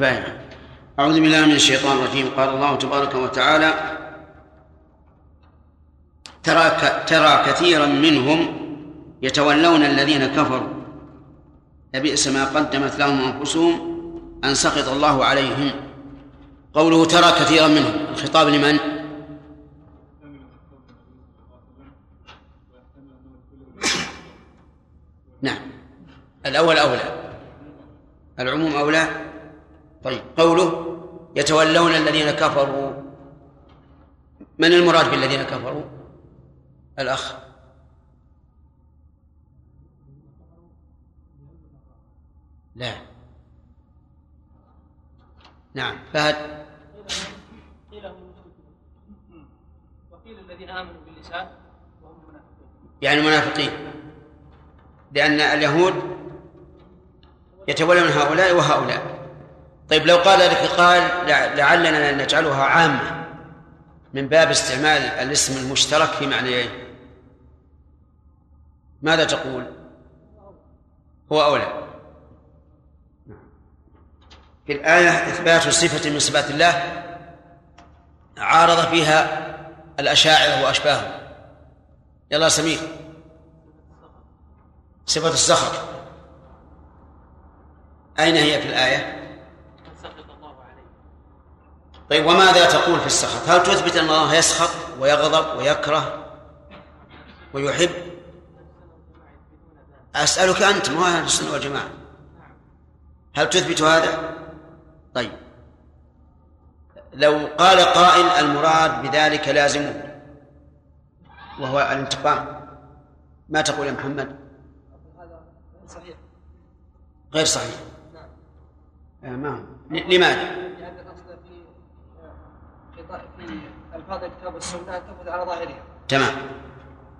كفاية أعوذ بالله من الشيطان الرجيم. قال الله تبارك وتعالى ترى ترى كثيرا منهم يتولون الذين كفروا. لبئس ما قدمت لهم أنفسهم أن سخط الله عليهم. قوله ترى كثيرا منهم. الخطاب لمن؟ نعم. الأول أولى العموم أولى طيب قوله يتولون الذين كفروا. من المراد بالذين كفروا؟ الأخ. لا. نعم فهد. قيل وقيل الذين امنوا باللسان يعني المنافقين. لأن اليهود يتولون هؤلاء وهؤلاء. طيب لو قال لك قال لع- لعلنا نجعلها عامة من باب استعمال الاسم المشترك في معنيين. ماذا تقول؟ هو أولى. في الآية إثبات صفة من صفات الله عارض فيها الأشاعرة وأشباههم. يلا سمير. صفة السخط أين هي في الآية؟ من سخط الله عليه طيب وماذا تقول في السخط؟ هل تثبت أن الله يسخط ويغضب ويكره ويحب؟ أسألك أنت مو أهل السنة والجماعة هل تثبت هذا؟ طيب لو قال قائل المراد بذلك لازمه وهو الانتقام ما تقول يا محمد؟ صحيح غير صحيح نعم آه، ما هو. ل- لماذا؟ لأن الاصل في خطاب في الفاظ الكتاب والسنة ان تاخذ على ظاهرها. تمام.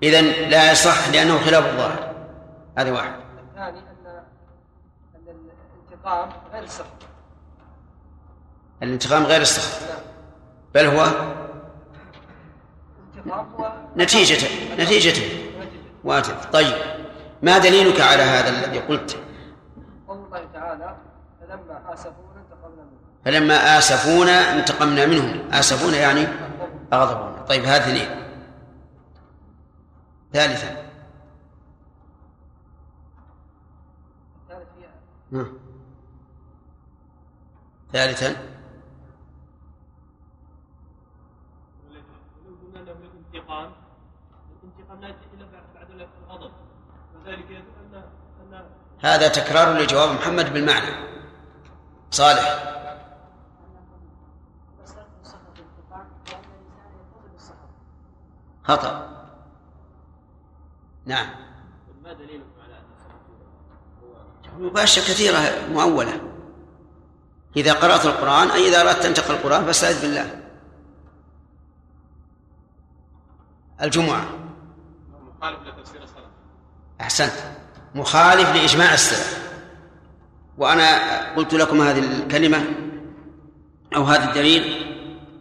إذا لا يصح لأنه خلاف الظاهر. هذا واحد. الثاني ان أن الانتقام غير السخط. الانتقام غير السخط. نعم. بل هو نتيجة نتيجته واتر طيب. ما دليلك على هذا الذي قلت؟ قول الله تعالى فلما منهم فلما آسفونا انتقمنا منهم. آسفونا يعني أغضبونا. طيب هذا اثنين ثالثا. ثالثا. هذا تكرار لجواب محمد بالمعنى. صالح بس ترك السخط الانتقام لأن الانسان يتصل بالسخط خطأ. نعم. ما دليلكم على مباشرة كثيرة مؤولة. إذا قرأت القرآن أي إذا أردت أن تقرأ القرآن فاستعذ بالله. الجمعة. مخالف لتفسير الصلاة. أحسنت. مخالف لإجماع السلف وأنا قلت لكم هذه الكلمة أو هذا الدليل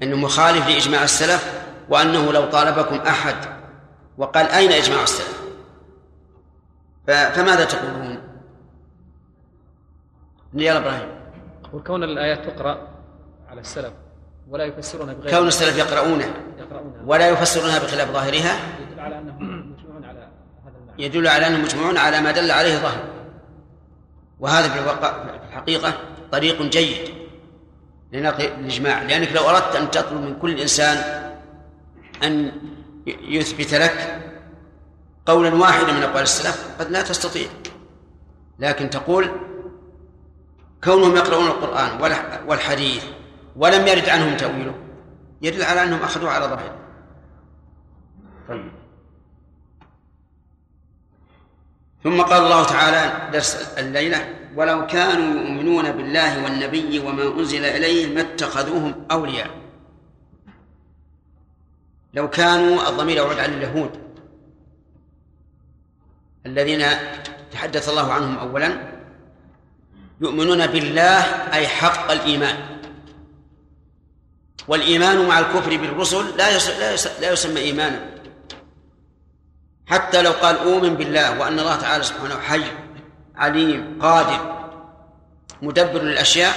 أنه مخالف لإجماع السلف. وأنه لو طالبكم أحد وقال أين إجماع السلف فماذا تقولون؟ يا إبراهيم. وكون الآيات تقرأ على السلف ولا يفسرونها بغير كون السلف يقرؤونه. يقرؤونها. ولا يفسرونها بخلاف ظاهرها. يدل على أنهم مجمعون على هذا المعنى. يدل على أنهم مجمعون على ما دل عليه ظهر وهذا في الواقع في الحقيقة طريق جيد لنقل الإجماع لأنك لو أردت أن تطلب من كل إنسان أن يثبت لك قولا واحدا من أقوال السلف قد لا تستطيع. لكن تقول كونهم يقرؤون القرآن والح- والحديث ولم يرد عنهم تأويله يدل على أنهم أخذوه على ظاهره طيب. ثم قال الله تعالى درس الليلة ولو كانوا يؤمنون بالله والنبي وما أنزل إليه ما اتخذوهم أولياء. لو كانوا الضمير يعود على اليهود. الذين تحدث الله عنهم أولا يؤمنون بالله أي حق الإيمان. والإيمان مع الكفر بالرسل لا لا يسمى إيمانا. حتى لو قال أؤمن بالله وأن الله تعالى سبحانه حي عليم قادر مدبر للأشياء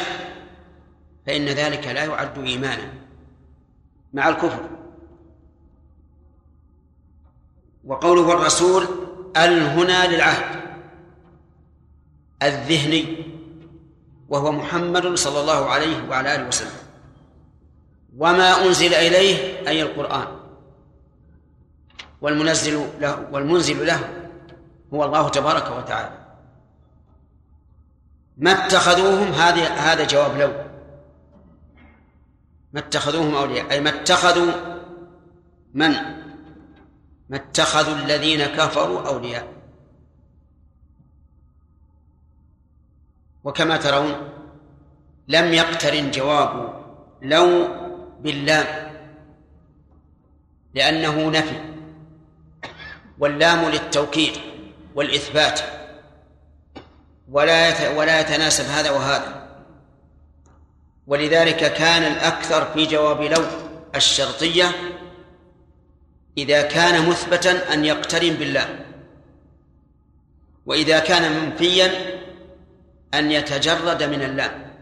فإن ذلك لا يعد إيمانا. مع الكفر. وقوله الرسول ال هنا للعهد. الذهني وهو محمد صلى الله عليه وعلى آله وسلم. وما أنزل إليه أي القرآن. والمنزل له والمنزل له هو الله تبارك وتعالى. ما اتخذوهم؟ هذه هذا جواب لو. ما اتخذوهم أولياء أي ما اتخذوا من؟ ما اتخذوا الذين كفروا أولياء. وكما ترون لم يقترن جواب لو باللام لأنه نفي واللام للتوكيد والإثبات. ولا ولا يتناسب هذا وهذا. ولذلك كان الأكثر في جواب لو الشرطية إذا كان مثبتا أن يقترن بالله وإذا كان منفيا أن يتجرد من اللام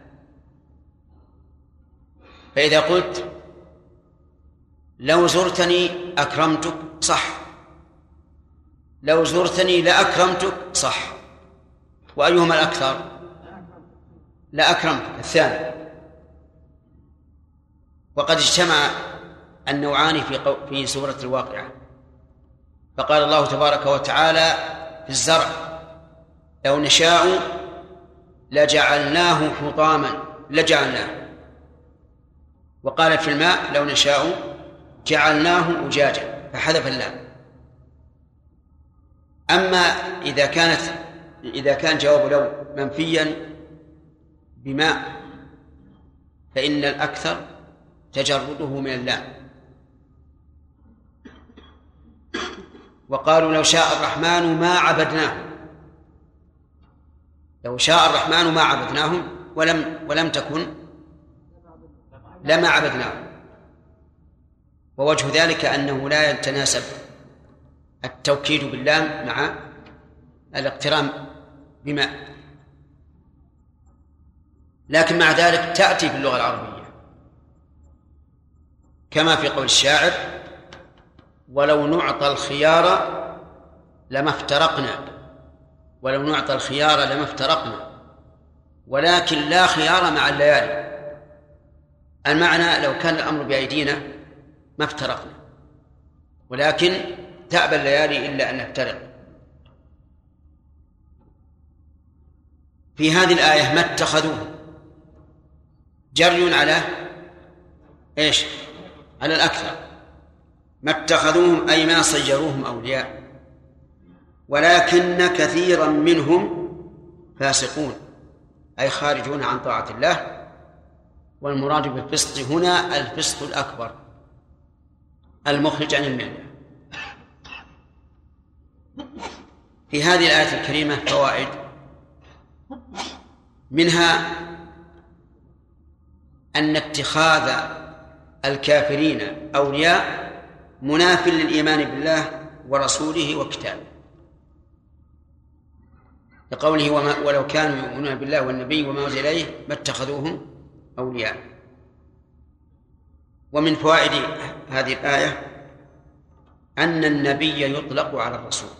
فإذا قلت لو زرتني أكرمتك صح. لو زرتني لأكرمتك صح. وأيهما الأكثر؟ لأكرمتك الثاني. وقد اجتمع النوعان في قو... في سورة الواقعة. فقال الله تبارك وتعالى في الزرع لو نشاء لجعلناه حطاما لجعلناه. وقال في الماء لو نشاء جعلناه أجاجا فحذف اللام. أما إذا كانت إذا كان جواب لو منفيا بماء فإن الأكثر تجرده من اللام. وقالوا لو شاء الرحمن ما عبدناه لو شاء الرحمن ما عبدناهم ولم ولم تكن لما عبدناهم. ووجه ذلك أنه لا يتناسب التوكيد باللام مع الاقتران بما لكن مع ذلك تأتي في اللغة العربية. كما في قول الشاعر ولو نعطى الخيار لما افترقنا. ولو نعطى الخيار لما افترقنا. ولكن لا خيار مع الليالي. المعنى لو كان الأمر بأيدينا ما افترقنا. ولكن تأبى الليالي إلا أن نفترق. في هذه الآية ما اتخذوه؟ جري على إيش؟ على الأكثر. ما اتخذوهم أي ما صيروهم أولياء. ولكن كثيرا منهم فاسقون أي خارجون عن طاعة الله. والمراد بالفسق هنا الفسق الأكبر المخرج عن الملة في هذه الآية الكريمة فوائد. منها أن اتخاذ الكافرين أولياء مناف للإيمان بالله ورسوله وكتابه. لقوله وما ولو كانوا يؤمنون بالله والنبي وما أنزل إليه ما اتخذوهم أولياء. ومن فوائد هذه الآية أن النبي يطلق على الرسول.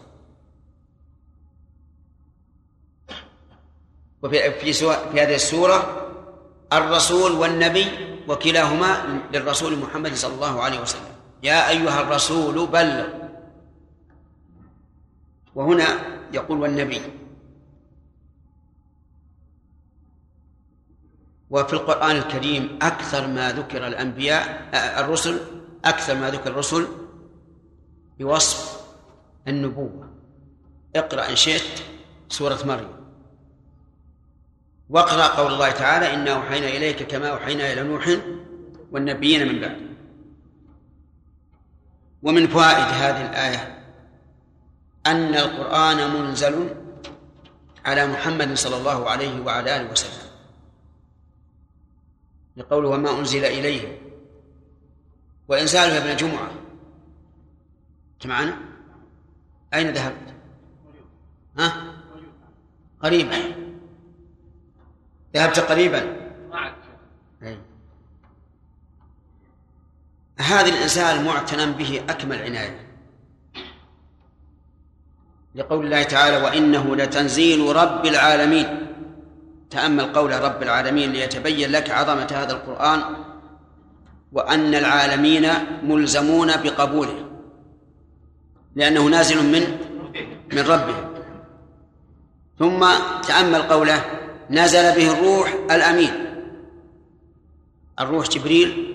وفي في, في هذه السورة الرسول والنبي وكلاهما للرسول محمد صلى الله عليه وسلم. يا أيها الرسول بلغ. وهنا يقول والنبي. وفي القرآن الكريم أكثر ما ذكر الأنبياء الرسل أكثر ما ذكر الرسل بوصف النبوة. اقرأ إن شئت سورة مريم. واقرأ قول الله تعالى إنا أوحينا إليك كما أوحينا إلى نوح والنبيين من بعد ومن فوائد هذه الآية أن القرآن منزل على محمد صلى الله عليه وعلى آله وسلم. لقوله وما أنزل إليه. وإنزاله ابن جمعة. معنا أين ذهبت؟ ها؟ قريبا. ذهبت قريبا. أي. هذا الإنسان معتنى به أكمل عناية. لقول الله تعالى وإنه لتنزيل رب العالمين. تأمل قول رب العالمين ليتبين لك عظمة هذا القرآن وأن العالمين ملزمون بقبوله. لأنه نازل من من ربه. ثم تأمل قوله نزل به الروح الأمين. الروح جبريل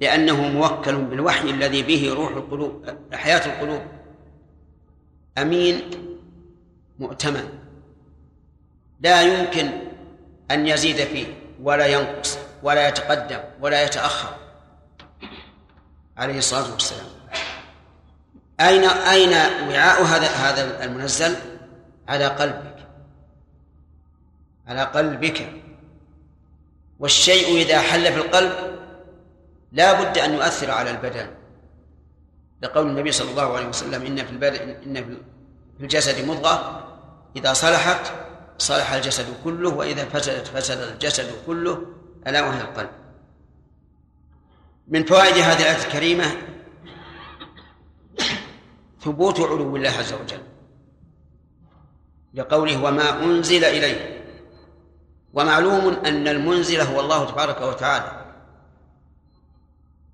لأنه موكل بالوحي الذي به روح القلوب حياة القلوب. أمين مؤتمن. لا يمكن أن يزيد فيه ولا ينقص ولا يتقدم ولا يتأخر. عليه الصلاة والسلام. أين أين وعاء هذا هذا المنزل؟ على قلبك. على قلبك. والشيء إذا حل في القلب لا بد أن يؤثر على البدن. لقول النبي صلى الله عليه وسلم إن في البدن إن في الجسد مضغة إذا صلحت صلح الجسد كله وإذا فسدت فسد الجسد كله ألا وهي القلب. من فوائد هذه الآية الكريمة ثبوت علو الله عز وجل. لقوله وما أنزل إليه ومعلوم أن المنزل هو الله تبارك وتعالى.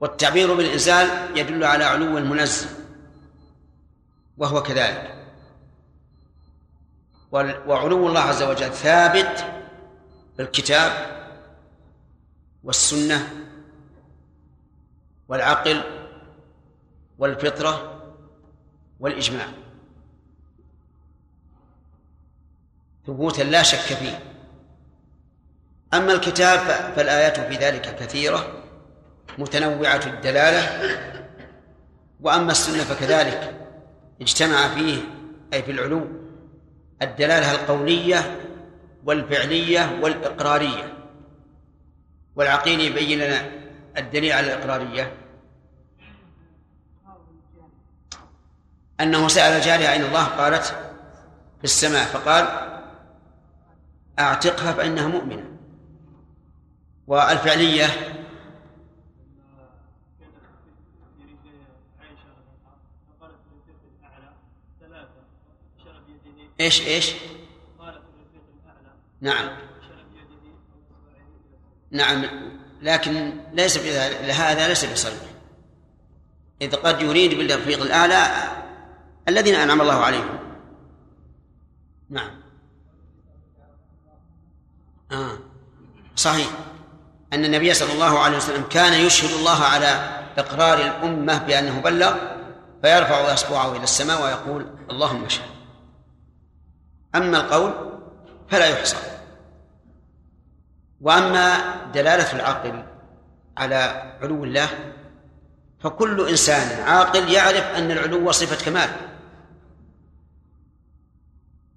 والتعبير بالإنزال يدل على علو المنزل وهو كذلك. وعلو الله عز وجل ثابت بالكتاب والسنة والعقل والفطرة والإجماع. ثبوتا لا شك فيه. أما الكتاب فالآيات في ذلك كثيرة. متنوعة الدلالة وأما السنة فكذلك. اجتمع فيه أي في العلو الدلالة القولية والفعلية والإقرارية. والعقيل يبين لنا الدليل على الإقرارية. أنه سأل الجارية أين الله قالت في السماء. فقال أعتقها فإنها مؤمنة. والفعلية إيش إيش؟ نعم. نعم لكن ليس هذا ليس بصريح إذ قد يريد بالرفيق الأعلى الذين أنعم الله عليهم. نعم. آه. صحيح. أن النبي صلى الله عليه وسلم كان يشهد الله على إقرار الأمة بأنه بلغ فيرفع إصبعه إلى السماء ويقول اللهم اشهد. أما القول فلا يحصى. وأما دلالة العقل على علو الله فكل إنسان عاقل يعرف أن العلو صفة كمال.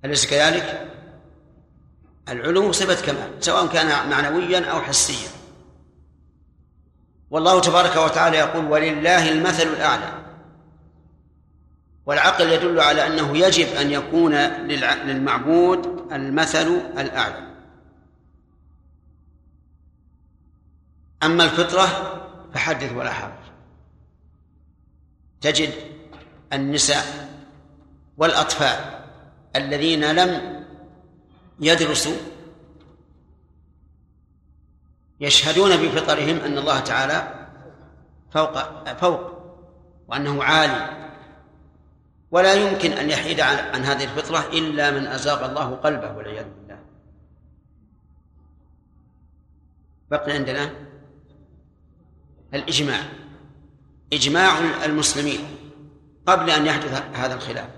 أليس كذلك؟ العلو صفة كمال سواء كان معنويا أو حسيا. والله تبارك وتعالى يقول ولله المثل الأعلى. والعقل يدل على أنه يجب أن يكون للمعبود المثل الأعلى. أما الفطرة فحدث ولا حرج. تجد النساء والأطفال الذين لم يدرسوا يشهدون بفطرهم أن الله تعالى فوق فوق وأنه عالي. ولا يمكن أن يحيد عن, هذه الفطرة إلا من أزاغ الله قلبه والعياذ بالله. بقي عندنا الإجماع. إجماع المسلمين قبل أن يحدث هذا الخلاف.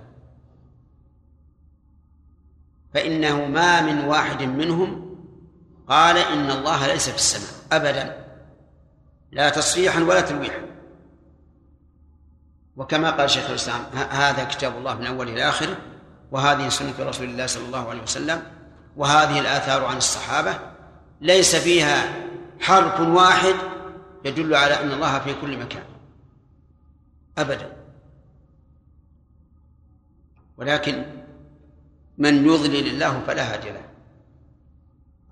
فإنه ما من واحد منهم قال إن الله ليس في السماء أبدا. لا تصريحا ولا تلويحا وكما قال شيخ الإسلام هذا كتاب الله من أوله إلى آخره وهذه سنة رسول الله صلى الله عليه وسلم وهذه الآثار عن الصحابة ليس فيها حرف واحد يدل على أن الله في كل مكان. أبدا. ولكن من يضلل الله فلا هادي له.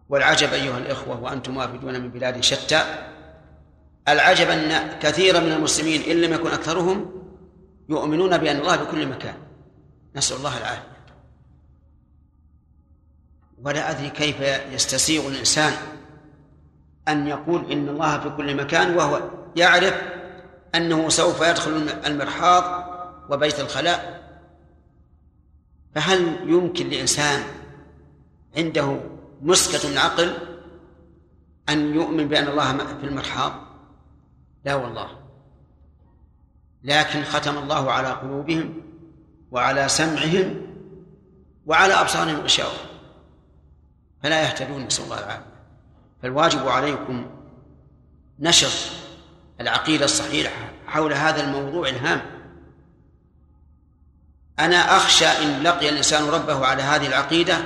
والعجب أيها الإخوة وأنتم وافدون من بلاد شتى العجب أن كثيرا من المسلمين إن لم يكن أكثرهم يؤمنون بأن الله بكل مكان. نسأل الله العافية. ولا أدري كيف يستسيغ الإنسان أن يقول إن الله في كل مكان وهو يعرف أنه سوف يدخل المرحاض وبيت الخلاء. فهل يمكن لإنسان عنده مسكة العقل أن يؤمن بأن الله في المرحاض؟ لا والله. لكن ختم الله على قلوبهم وعلى سمعهم وعلى أبصارهم غشاوة. فلا يهتدون نسأل الله العافية. فالواجب عليكم نشر العقيدة الصحيحة حول هذا الموضوع الهام. أنا أخشى إن لقي الإنسان ربه على هذه العقيدة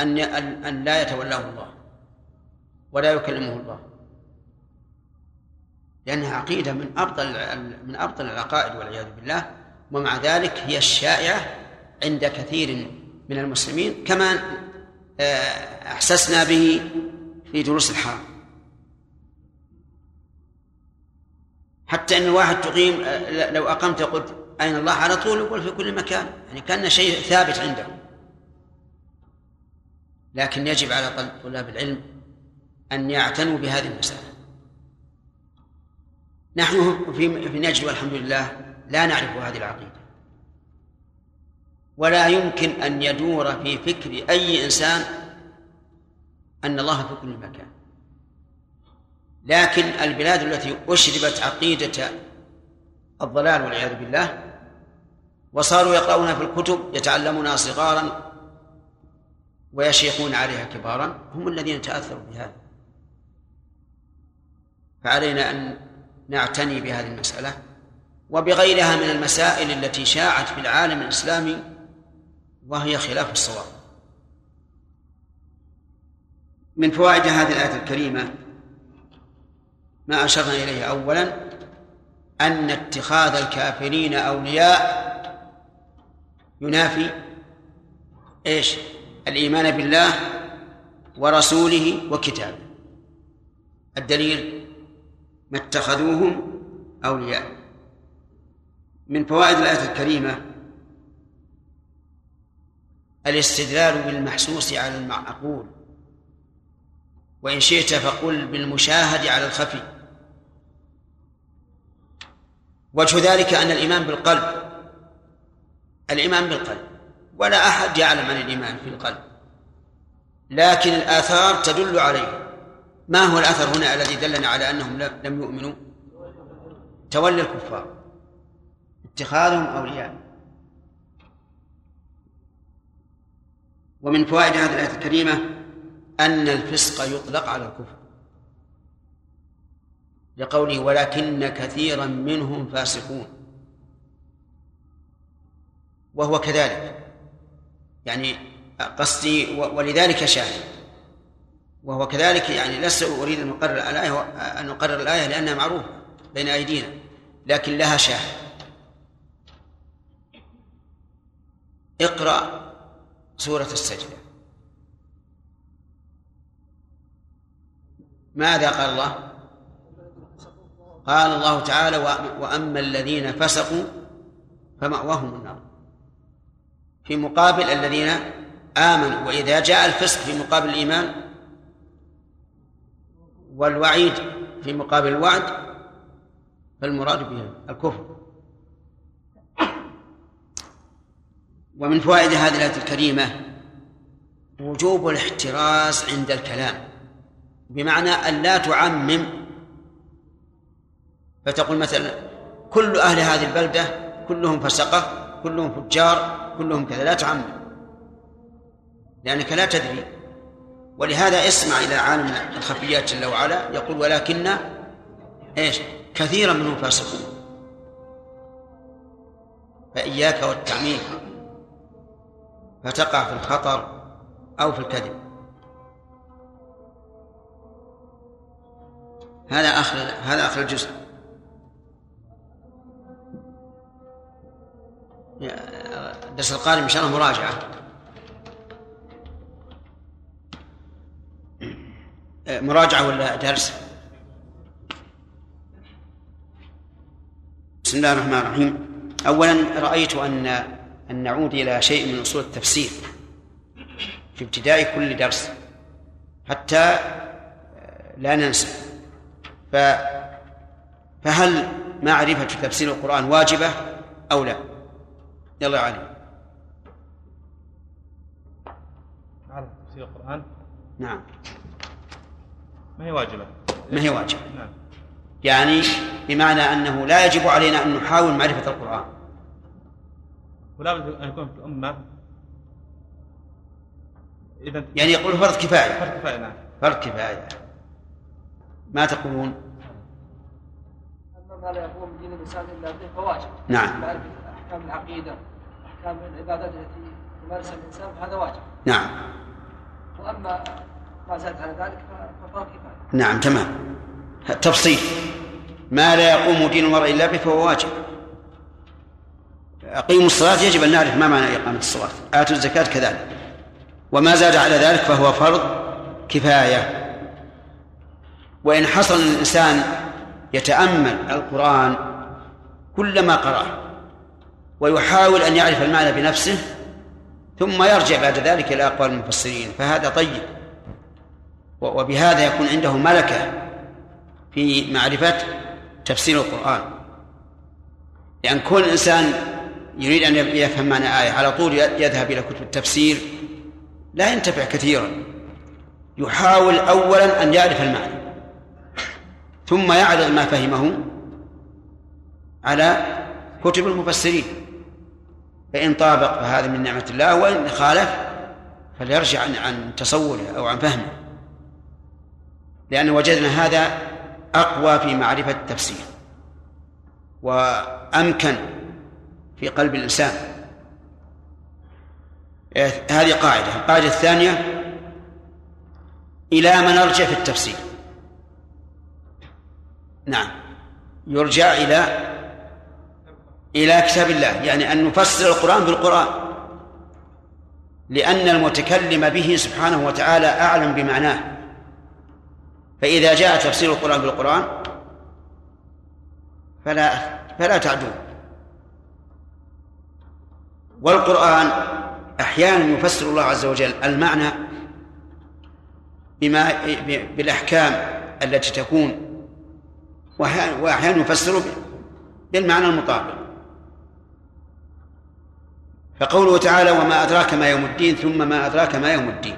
أن أن لا يتولاه الله ولا يكلمه الله. لأنها عقيدة من أبطل من أبطل العقائد والعياذ بالله. ومع ذلك هي الشائعة عند كثير من المسلمين كما آه، أحسسنا به في دروس الحرم حتى أن الواحد تقيم لو أقمت قلت أين الله على طول يقول في كل مكان. يعني كأن شيء ثابت عنده. لكن يجب على طلاب العلم أن يعتنوا بهذه المسألة. نحن في نجد والحمد لله لا نعرف هذه العقيدة. ولا يمكن أن يدور في فكر أي إنسان أن الله في كل مكان. لكن البلاد التي أشربت عقيدة الضلال والعياذ بالله وصاروا يقرؤون في الكتب يتعلمونها صغارا ويشيخون عليها كبارا هم الذين تأثروا بهذا. فعلينا أن نعتني بهذه المسألة وبغيرها من المسائل التي شاعت في العالم الإسلامي وهي خلاف الصواب من فوائد هذه الآية الكريمة ما أشرنا إليه أولا أن اتخاذ الكافرين أولياء ينافي إيش؟ الإيمان بالله ورسوله وكتابه الدليل ما اتخذوهم أولياء. من فوائد الآية الكريمة الاستدلال بالمحسوس على المعقول وإن شئت فقل بالمشاهد على الخفي. وجه ذلك أن الإيمان بالقلب الإيمان بالقلب. ولا أحد يعلم عن الإيمان في القلب لكن الآثار تدل عليه. ما هو الأثر هنا الذي دلنا على أنهم لم يؤمنوا؟ تولي الكفار. اتخاذهم أولياء. ومن فوائد هذه الآية الكريمة أن الفسق يطلق على الكفر. لقوله ولكن كثيرا منهم فاسقون. وهو كذلك. يعني قصدي ولذلك شاهد. وهو كذلك يعني لست أريد أن أقرر الآية أن أقرر الآية لأنها معروفة بين أيدينا لكن لها شاهد. اقرأ سورة السجدة. ماذا قال الله؟ قال الله تعالى وأما الذين فسقوا فمأواهم النار. في مقابل الذين آمنوا وإذا جاء الفسق في مقابل الإيمان والوعيد في مقابل الوعد فالمراد به الكفر. ومن فوائد هذه الآية الكريمة وجوب الاحتراز عند الكلام بمعنى أن لا تعمم. فتقول مثلا كل أهل هذه البلدة كلهم فسقة كلهم فجار كلهم كذا لا تعمم لأنك لا تدري ولهذا اسمع إلى عالم الخفيات جل وعلا يقول ولكن إيش؟ كثيرا منهم فاسقون. فإياك والتعميم. فتقع في الخطر أو في الكذب. هذا آخر هذا آخر الجزء. الدرس القادم إن شاء الله مراجعة. مراجعة ولا درس؟ بسم الله الرحمن الرحيم. أولا رأيت أن أن نعود إلى شيء من أصول التفسير في ابتداء كل درس حتى لا ننسى. ف فهل معرفة تفسير القرآن واجبة أو لا؟ يلا يا علي. معرفة تفسير القرآن؟ نعم. ما هي واجبة؟ ما هي واجبة. نعم. يعني بمعنى أنه لا يجب علينا أن نحاول معرفة القرآن. ولا بد أن يكون في الأمة. إذا يعني يقول فرض كفاية. فرق كفاية نعم. فرض كفاية. ما تقولون؟ أما ما لا يقوم دين الإنسان إلا به فواجب نعم. معرفة أحكام العقيدة أحكام العبادات التي يمارسها الإنسان فهذا واجب. نعم. وأما ما زاد على ذلك كفاية. نعم تمام. تفصيل. ما لا يقوم دين المرء إلا به فهو واجب. أقيموا الصلاة يجب أن نعرف ما معنى إقامة الصلاة. آتوا الزكاة كذلك. وما زاد على ذلك فهو فرض كفاية. وإن حصل الإنسان يتأمل القرآن كلما قرأه ويحاول أن يعرف المعنى بنفسه ثم يرجع بعد ذلك إلى أقوال المفسرين فهذا طيب. وبهذا يكون عنده ملكة في معرفة تفسير القرآن. لأن كل إنسان يريد أن يفهم معنى آية على طول يذهب إلى كتب التفسير. لا ينتفع كثيرا. يحاول أولا أن يعرف المعنى ثم يعرض ما فهمه على كتب المفسرين. فإن طابق فهذا من نعمة الله وإن خالف فليرجع عن عن تصوره أو عن فهمه. لأن وجدنا هذا أقوى في معرفة التفسير وأمكن في قلب الإنسان. هذه قاعدة. القاعدة الثانية إلى من نرجع في التفسير. نعم. يرجع إلى إلى كتاب الله. يعني أن نفسر القرآن بالقرآن. لأن المتكلم به سبحانه وتعالى أعلم بمعناه. فإذا جاء تفسير القرآن بالقرآن فلا فلا تعدوه والقرآن أحيانا يفسر الله عز وجل المعنى بما بالأحكام التي تكون وأحيانا يفسر بالمعنى المطابق. فقوله تعالى وما أدراك ما يوم الدين ثم ما أدراك ما يوم الدين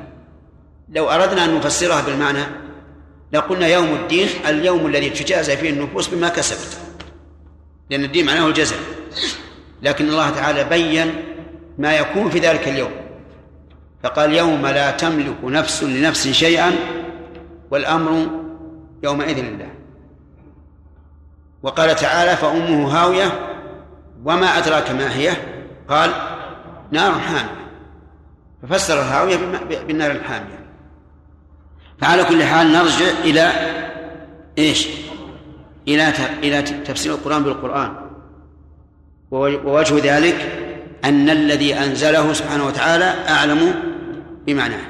لو أردنا أن نفسرها بالمعنى لقلنا يوم الدين اليوم الذي تجازى فيه النفوس بما كسبت. لأن الدين معناه الجزاء. لكن الله تعالى بين ما يكون في ذلك اليوم. فقال يوم لا تملك نفس لنفس شيئا والأمر يومئذ لله. وقال تعالى فأمه هاوية وما أدراك ما هي؟ قال نار حامية. ففسر الهاوية بالنار الحامية فعلى كل حال نرجع إلى إيش؟ إلى إلى تفسير القرآن بالقرآن. ووجه ذلك أن الذي أنزله سبحانه وتعالى أعلم بمعناه.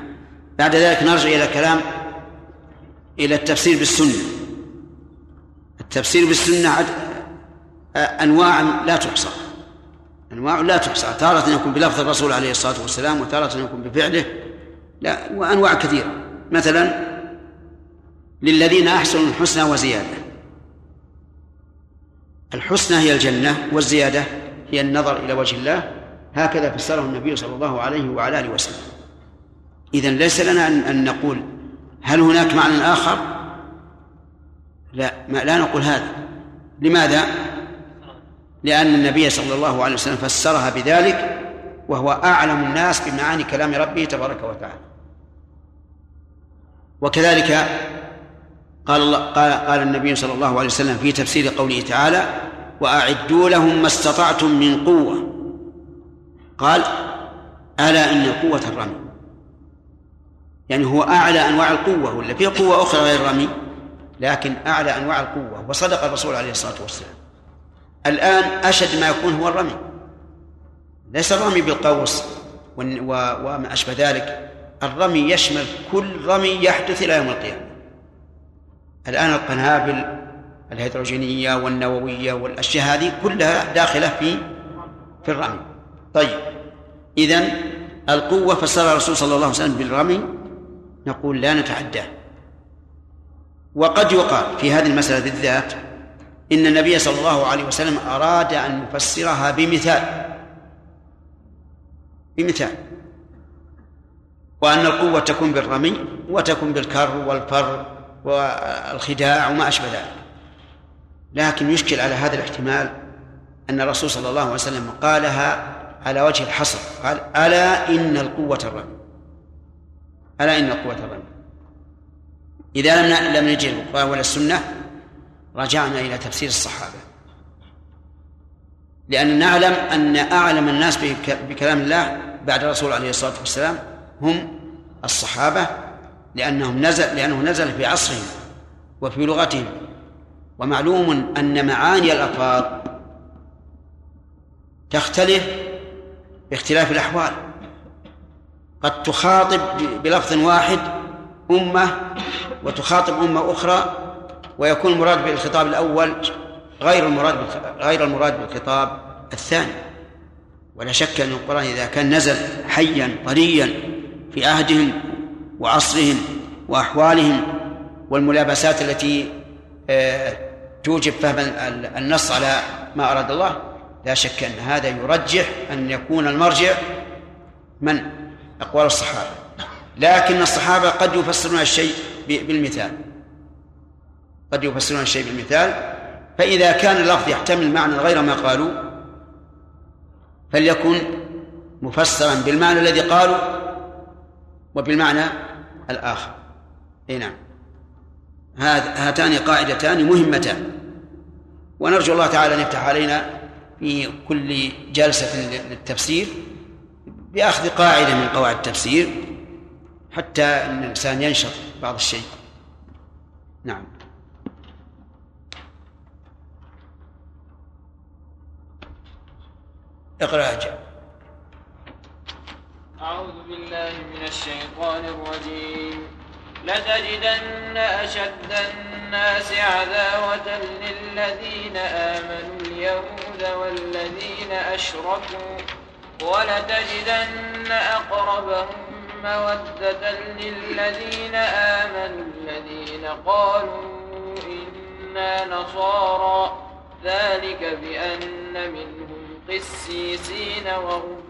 بعد ذلك نرجع إلى كلام إلى التفسير بالسنة. التفسير بالسنة أنواع لا تحصى. أنواع لا تحصى. تارة يكون بلفظ الرسول عليه الصلاة والسلام وتارة يكون بفعله لا وأنواع كثيرة. مثلا للذين أحسنوا الحسنى وزيادة. الحسنى هي الجنة والزيادة هي النظر إلى وجه الله. هكذا فسره النبي صلى الله عليه وعلى آله وسلم. إذن ليس لنا أن نقول هل هناك معنى آخر؟ لا ما لا نقول هذا. لماذا؟ لأن النبي صلى الله عليه وسلم فسرها بذلك وهو أعلم الناس بمعاني كلام ربه تبارك وتعالى. وكذلك قال الله قال قال النبي صلى الله عليه وسلم في تفسير قوله تعالى وأعدوا لهم ما استطعتم من قوة. قال ألا إن القوة الرمي. يعني هو أعلى أنواع القوة ولا في قوة أخرى غير الرمي؟ لكن أعلى أنواع القوة وصدق الرسول عليه الصلاة والسلام. الآن أشد ما يكون هو الرمي. ليس الرمي بالقوس وما أشبه ذلك. الرمي يشمل كل رمي يحدث إلى يوم القيامة. الآن القنابل الهيدروجينية والنووية والأشياء هذه كلها داخلة في في الرمي. طيب إذن القوة فسرها الرسول صلى الله عليه وسلم بالرمي نقول لا نتعداه وقد يقال في هذه المسألة بالذات إن النبي صلى الله عليه وسلم أراد أن يفسرها بمثال. بمثال. وأن القوة تكون بالرمي وتكون بالكر والفر والخداع وما أشبه ذلك. لكن يشكل على هذا الاحتمال أن الرسول صلى الله عليه وسلم قالها على وجه الحصر قال ألا إن القوة الرمي؟ ألا إن القوة الرمي؟ إذا لم لم نجد القرآن ولا السنة رجعنا إلى تفسير الصحابة. لأن نعلم أن أعلم الناس بكلام الله بعد الرسول عليه الصلاة والسلام هم الصحابة لأنهم نزل لأنه نزل في عصرهم وفي لغتهم. ومعلوم أن معاني الألفاظ تختلف باختلاف الأحوال. قد تخاطب بلفظ واحد أمة وتخاطب أمة أخرى ويكون المراد بالخطاب الأول غير المراد غير المراد بالخطاب الثاني. ولا شك أن القرآن إذا كان نزل حيا طريا في عهدهم وعصرهم وأحوالهم والملابسات التي آه، توجب فهم النص على ما أراد الله لا شك أن هذا يرجح أن يكون المرجع من؟ أقوال الصحابة. لكن الصحابة قد يفسرون الشيء بالمثال. قد يفسرون الشيء بالمثال. فإذا كان اللفظ يحتمل معنى غير ما قالوا فليكن مفسرا بالمعنى الذي قالوا وبالمعنى الآخر. أي نعم. هاتان قاعدتان مهمتان. ونرجو الله تعالى أن يفتح علينا في كل جلسة للتفسير بأخذ قاعدة من قواعد التفسير حتى أن الإنسان ينشط بعض الشيء. نعم. اقرأ أجل. أعوذ بالله من الشيطان الرجيم. لتجدن أشد الناس عداوة للذين آمنوا اليهود والذين أشركوا ولتجدن أقربهم مودة للذين آمنوا الذين قالوا إنا نصارى. ذلك بأن منهم قسيسين ورهبانا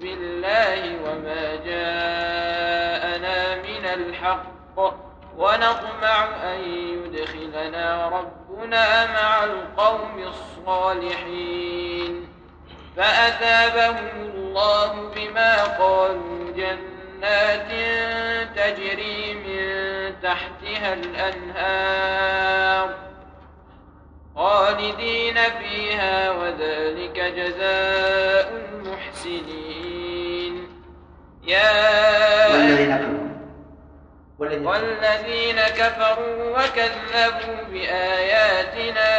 بالله وما جاءنا من الحق ونطمع أن يدخلنا ربنا مع القوم الصالحين. فأثابهم الله بما قالوا جنات تجري من تحتها الأنهار. خالدين فيها وذلك جزاء المحسنين. يا والذين كفروا. والذين كفروا وكذبوا بآياتنا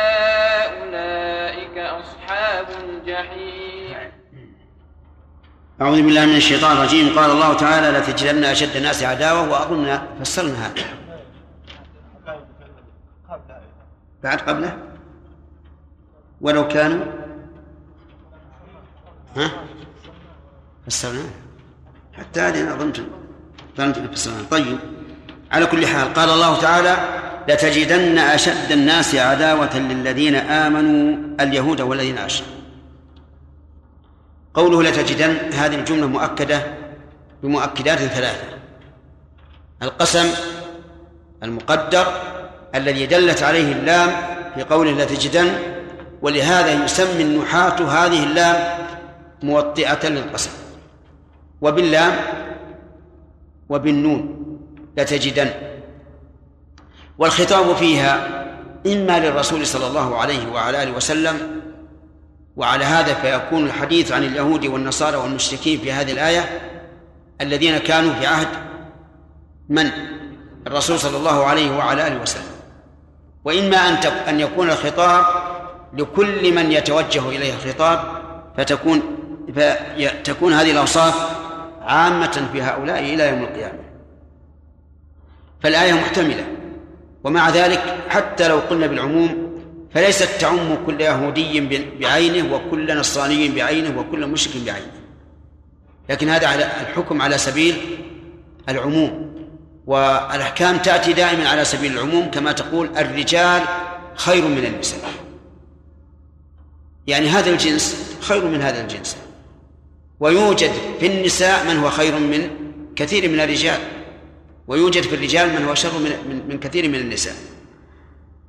أولئك أصحاب الجحيم. أعوذ بالله من الشيطان الرجيم. قال الله تعالى لتجدن أشد الناس عداوة وأظن فسرنا هذا. بعد قبله؟ ولو كانوا؟ ها؟ فسرناه حتى هذه أنا ظننت ظننت أن فسرناه طيب. على كل حال قال الله تعالى لتجدن أشد الناس عداوة للذين آمنوا اليهود والذين أشركوا. قوله لتجدن هذه الجملة مؤكدة بمؤكدات ثلاثة. القسم المقدر الذي دلت عليه اللام في قوله لتجدن ولهذا يسمي النحاة هذه اللام موطئة للقسم. وباللام وبالنون لتجدن. والخطاب فيها إما للرسول صلى الله عليه وعلى آله وسلم وعلى هذا فيكون الحديث عن اليهود والنصارى والمشركين في هذه الآية الذين كانوا في عهد من؟ الرسول صلى الله عليه وعلى آله وسلم. وإما أن أن يكون الخطاب لكل من يتوجه إليه الخطاب فتكون فتكون هذه الأوصاف عامة في هؤلاء إلى يوم القيامة. فالآية محتملة. ومع ذلك حتى لو قلنا بالعموم فليست تعم كل يهودي بعينه وكل نصراني بعينه وكل مشرك بعينه. لكن هذا على الحكم على سبيل العموم. والأحكام تأتي دائما على سبيل العموم كما تقول الرجال خير من النساء. يعني هذا الجنس خير من هذا الجنس. ويوجد في النساء من هو خير من كثير من الرجال. ويوجد في الرجال من هو شر من, من, كثير من النساء.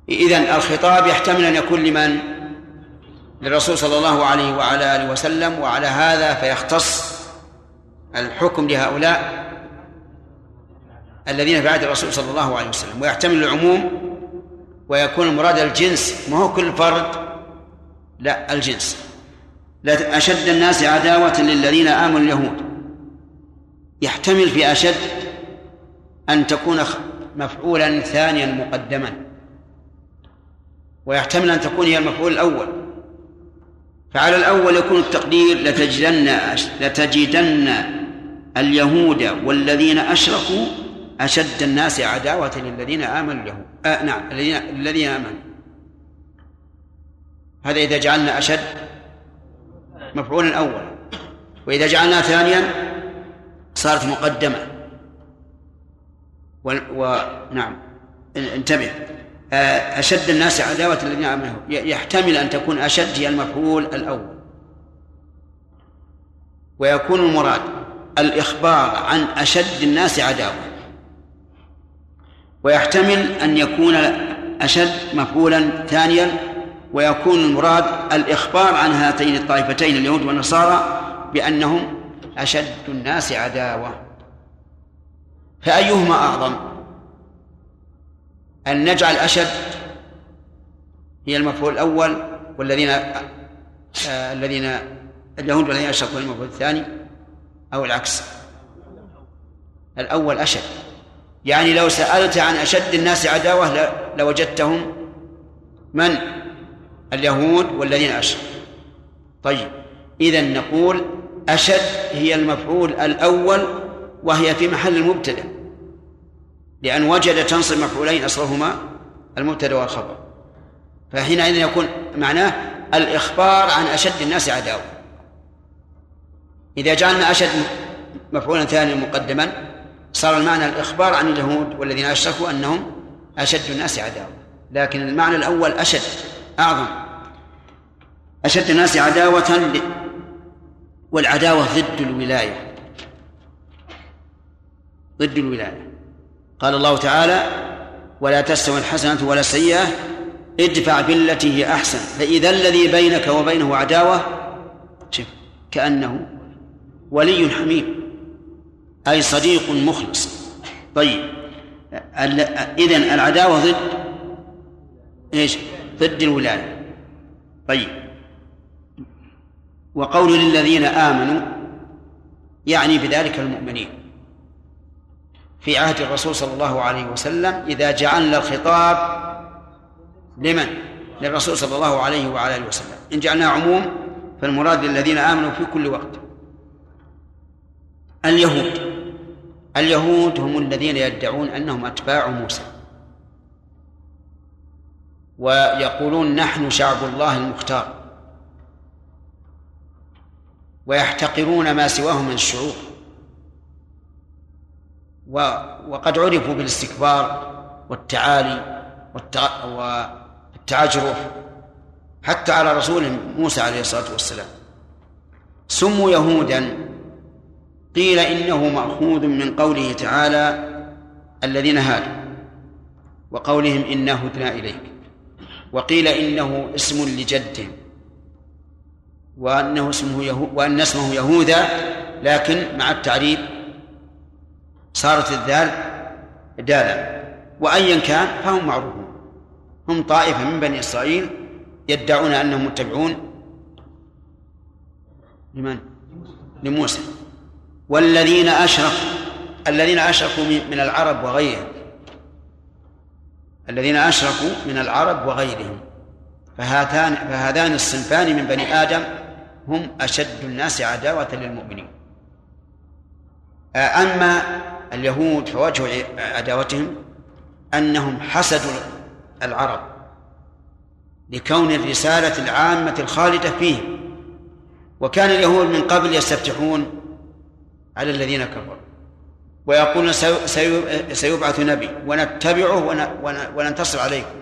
إذن الخطاب يحتمل أن يكون لمن؟ للرسول صلى الله عليه وعلى آله وسلم. وعلى هذا فيختص الحكم لهؤلاء الذين في عهد الرسول صلى الله عليه وسلم. ويحتمل العموم ويكون المراد الجنس ما هو كل فرد لا الجنس. أشد الناس عداوة للذين آمنوا اليهود. يحتمل في أشد أن تكون مفعولا ثانيا مقدما. ويحتمل أن تكون هي المفعول الأول. فعلى الأول يكون التقدير لتجدن لتجدن اليهود والذين أشركوا أشد الناس عداوة للذين آمنوا اليهود. آه نعم الذين الذين آمنوا. هذا إذا جعلنا أشد مفعولا أولا وإذا جعلناها ثانيا صارت مقدمة. ونعم انتبه. آه، أشد الناس عداوة الذين آمنوا. يحتمل أن تكون أشد هي المفعول الأول. ويكون المراد الإخبار عن أشد الناس عداوة. ويحتمل أن يكون أشد مفعولا ثانيا ويكون المراد الإخبار عن هاتين الطائفتين اليهود والنصارى بأنهم أشد الناس عداوة. فأيهما أعظم؟ أن نجعل أشد هي المفعول الأول والذين آه الذين اليهود والذين أشركوا المفعول الثاني أو العكس. الأول أشد. يعني لو سألت عن أشد الناس عداوة لوجدتهم من؟ اليهود والذين أشركوا طيب إذا نقول أشد هي المفعول الأول وهي في محل المبتدأ لأن وجد تنصب مفعولين أصلهما المبتدأ والخبر فحينئذ يكون معناه الإخبار عن أشد الناس عداوة. إذا جعلنا أشد مفعولا ثانيا مقدما صار المعنى الإخبار عن اليهود والذين أشركوا أنهم أشد الناس عداوة. لكن المعنى الأول أشد. أعظم. أشد الناس عداوة ل- والعداوة ضد الولاية. ضد الولاية. قال الله تعالى ولا تستوي الحسنة ولا السيئة ادفع بالتي هي أحسن. فإذا الذي بينك وبينه عداوة كأنه ولي حميم أي صديق مخلص. طيب إذن العداوة ضد إيش؟ ضد الولاية طيب. وقول للذين آمنوا يعني بذلك المؤمنين. في عهد الرسول صلى الله عليه وسلم إذا جعلنا الخطاب لمن؟ للرسول صلى الله عليه وعلى آله وسلم. إن جعلناه عموم فالمراد للذين آمنوا في كل وقت. اليهود. اليهود هم الذين يدعون أنهم أتباع موسى. ويقولون نحن شعب الله المختار. ويحتقرون ما سواه من الشعوب. وقد عرفوا بالاستكبار والتعالي والتعجرف حتى على رسولهم موسى عليه الصلاة والسلام. سموا يهودا. قيل إنه مأخوذ من قوله تعالى الذين هادوا وقولهم إنا هدنا إليك. وقيل إنه اسم لجدهم وأنه اسمه يهو وأن اسمه يهوذا لكن مع التعريب صارت الذال دالا. وأيا كان فهم معروفون. هم طائفة من بني إسرائيل يدعون أنهم متبعون لمن؟ لموسى. والذين أشركوا الذين أشركوا من العرب وغيرهم. الذين أشركوا من العرب وغيرهم. فهاتان فهذان الصنفان من بني آدم هم أشد الناس عداوة للمؤمنين. أما اليهود فوجه عداوتهم أنهم حسدوا العرب لكون الرسالة العامة الخالدة فيهم. وكان اليهود من قبل يستفتحون على الذين كفروا. ويقولون سيبعث نبي. ونتبعه وننتصر عليكم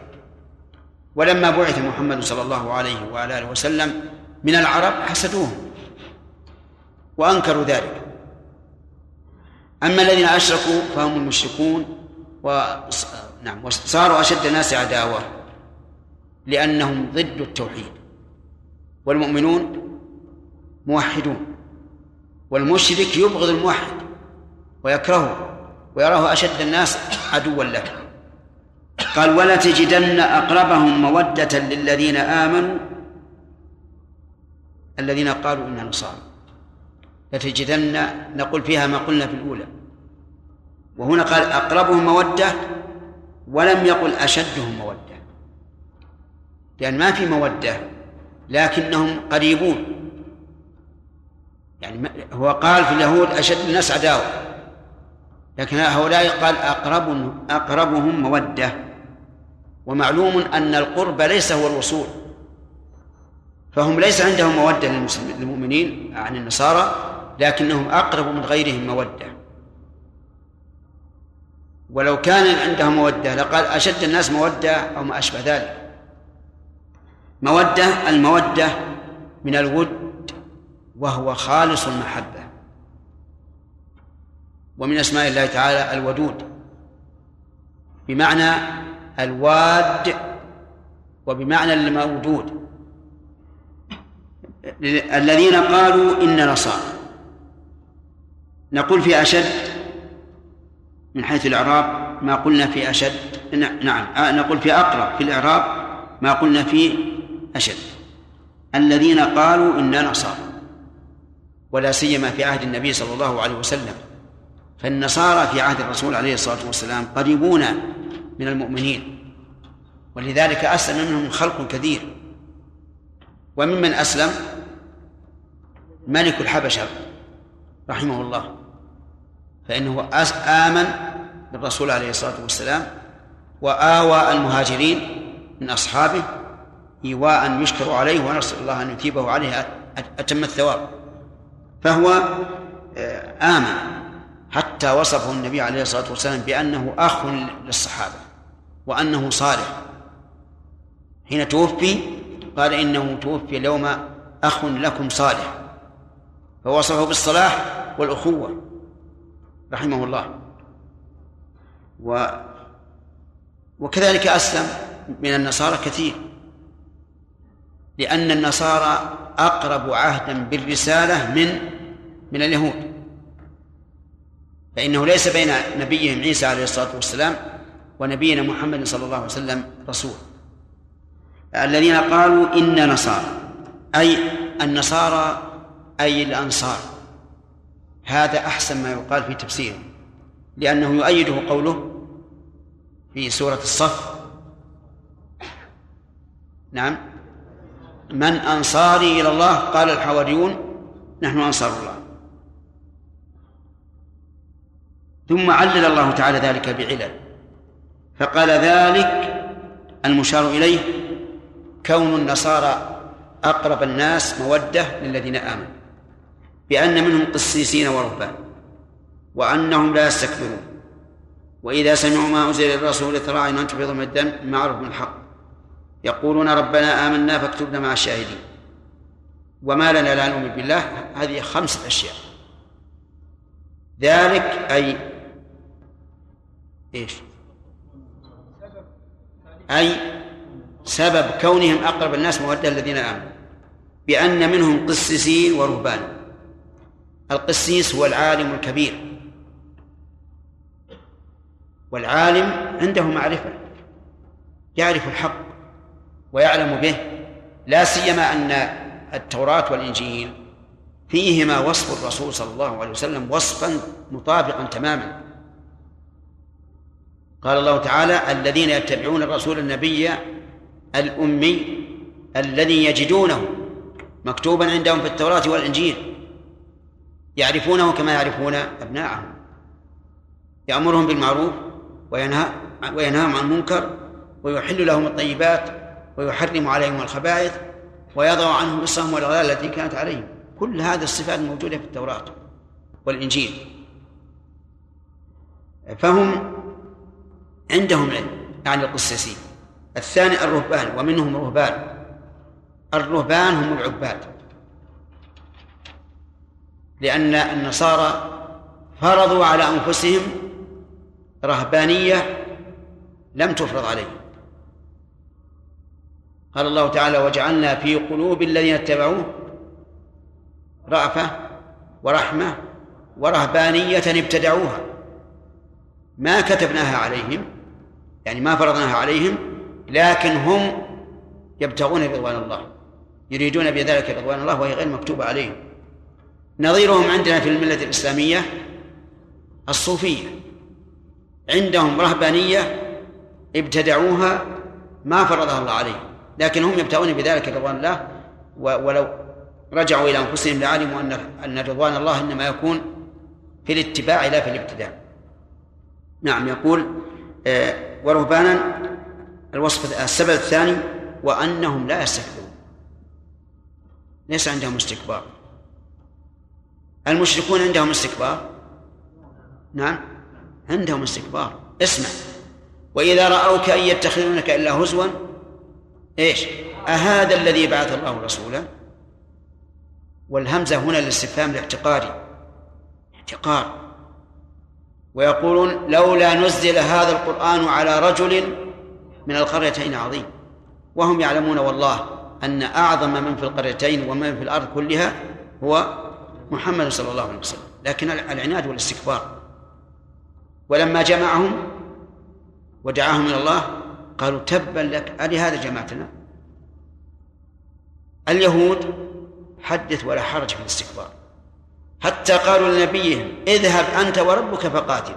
ولما بعث محمد صلى الله عليه وعلى آله وسلم من العرب حسدوه. وأنكروا ذلك. أما الذين أشركوا فهم المشركون و نعم وصاروا أشد الناس عداوة لأنهم ضد التوحيد. والمؤمنون موحدون. والمشرك يبغض الموحد. ويكرهه ويراه أشد الناس عدوا له. قال ولا تجدن أقربهم مودة للذين آمنوا الذين قالوا إنا نصارى. لتجدن نقول فيها ما قلنا في الأولى. وهنا قال أقربهم مودة ولم يقل أشدهم مودة. لأن ما في مودة لكنهم قريبون. يعني هو قال في اليهود أشد الناس عداوة. لكن هؤلاء قال أقرب أقربهم مودة. ومعلوم أن القرب ليس هو الوصول. فهم ليس عندهم مودة للمؤمنين عن النصارى لكنهم أقرب من غيرهم مودة. ولو كان عندهم مودة لقال أشد الناس مودة أو ما أشبه ذلك. مودة المودة من الود وهو خالص المحبة. ومن أسماء الله تعالى الودود بمعنى الواد وبمعنى المودود. الذين قالوا إن نصارى نقول في أشد من حيث الإعراب ما قلنا في أشد نعم آه، نقول في أقرب في الإعراب ما قلنا في أشد. الذين قالوا إن نصارى ولا سيما في عهد النبي صلى الله عليه وسلم. فالنصارى في عهد الرسول عليه الصلاة والسلام قريبون من المؤمنين ولذلك أسلم منهم خلق كثير. وممن أسلم ملك الحبشة رحمه الله فإنه آمن بالرسول عليه الصلاة والسلام وآوى المهاجرين من أصحابه إيواء يشكر عليه ونسأل الله أن يثيبه عليه أتم الثواب. فهو آه، آمن. حتى وصفه النبي عليه الصلاة والسلام بأنه أخ للصحابة وأنه صالح. حين توفي قال إنه توفي اليوم أخ لكم صالح. فوصفه بالصلاح والأخوة رحمه الله. و وكذلك أسلم من النصارى كثير. لأن النصارى أقرب عهدا بالرسالة من من اليهود. فإنه ليس بين نبيهم عيسى عليه الصلاة والسلام ونبينا محمد صلى الله عليه وسلم رسول. الذين قالوا إن نصارى أي النصارى أي الأنصار. هذا أحسن ما يقال في تفسيره لأنه يؤيده قوله في سورة الصف. نعم. من أنصاري إلى الله قال الحواريون نحن أنصار الله. ثم علل الله تعالى ذلك بعلل. فقال ذلك المشار إليه كون النصارى أقرب الناس مودة للذين آمنوا بأن منهم قسيسين ورهبان وأنهم لا يستكبرون. وإذا سمعوا ما أنزل الرسول ترى عينا تفيض من الدم معروف من الحق. يقولون ربنا آمنا فاكتبنا مع الشاهدين. وما لنا لا نؤمن بالله هذه خمسة أشياء. ذلك أي إيش؟ أي سبب كونهم أقرب الناس مودة الذين آمنوا. بأن منهم قسيسين ورهبان. القسيس هو العالم الكبير. والعالم عنده معرفة. يعرف الحق ويعلم به. لا سيما أن التوراة والإنجيل فيهما وصف الرسول صلى الله عليه وسلم وصفا مطابقا تماما. قال الله تعالى الذين يتبعون الرسول النبي الأمي الذي يجدونه مكتوبا عندهم في التوراة والإنجيل يعرفونه كما يعرفون أبناءهم يأمرهم بالمعروف وينهى وينهاهم عن المنكر ويحل لهم الطيبات ويحرم عليهم الخبائث ويضع عنهم إصرهم والأغلال التي كانت عليهم كل هذه الصفات موجودة في التوراة والإنجيل فهم عندهم علم يعني القسيسين الثاني الرهبان ومنهم رهبان الرهبان هم العباد. لأن النصارى فرضوا على أنفسهم رهبانية لم تفرض عليهم. قال الله تعالى وجعلنا في قلوب الذين اتبعوه رأفة ورحمة ورهبانية ابتدعوها. ما كتبناها عليهم يعني ما فرضناها عليهم لكن هم يبتغون رضوان الله يريدون بذلك رضوان الله وهي غير مكتوبة عليهم. نظيرهم عندنا في الملة الإسلامية الصوفية. عندهم رهبانية ابتدعوها ما فرضها الله عليهم لكن هم يبتغون بذلك رضوان الله ولو رجعوا إلى أنفسهم لعلموا أن أن رضوان الله إنما يكون في الاتباع لا في الابتداع. نعم يقول آه، ورهبانا الوصف السبب الثاني وأنهم لا يستكبرون. ليس عندهم استكبار. المشركون عندهم استكبار؟ نعم. عندهم استكبار. اسمع. وإذا رأوك أن يتخذونك إلا هزوا إيش؟ أهذا الذي بعث الله رسولا؟ والهمزة هنا للاستفهام الاحتقاري احتقار ويقولون لولا نزل هذا القرآن على رجل من القريتين عظيم. وهم يعلمون والله أن أعظم من في القريتين ومن في الأرض كلها هو محمد صلى الله عليه وسلم. لكن العناد والاستكبار. ولما جمعهم ودعاهم إلى الله قالوا تبا لك ألهذا جمعتنا اليهود حدث ولا حرج في الاستكبار. حتى قالوا لنبيهم اذهب أنت وربك فقاتلا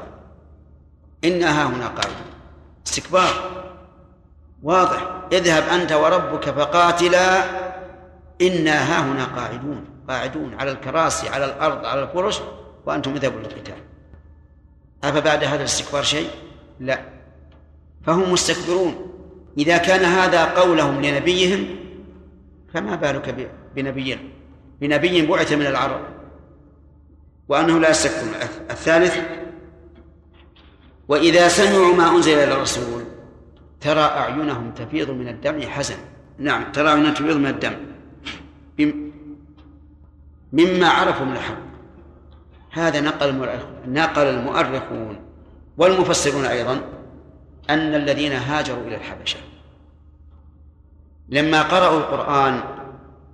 إنا ها هنا قاعدون استكبار. واضح. اذهب أنت وربك فقاتلا. إنا ها هنا قاعدون. قاعدون على الكراسي على الأرض على الفرش وأنتم اذهبوا للقتال. أفبعد هذا الاستكبار شيء؟ لا. فهم مستكبرون. إذا كان هذا قولهم لنبيهم فما بالك بنبي بنبي بعث من العرب. وأنه لا يستكبرون الثالث وإذا سمعوا ما أنزل إلى الرسول ترى أعينهم تفيض من الدمع حزن. نعم ترى أعينهم تفيض من الدم مما عرفوا من الحق. هذا نقل نقل المؤرخون والمفسرون أيضا أن الذين هاجروا إلى الحبشة لما قرأوا القرآن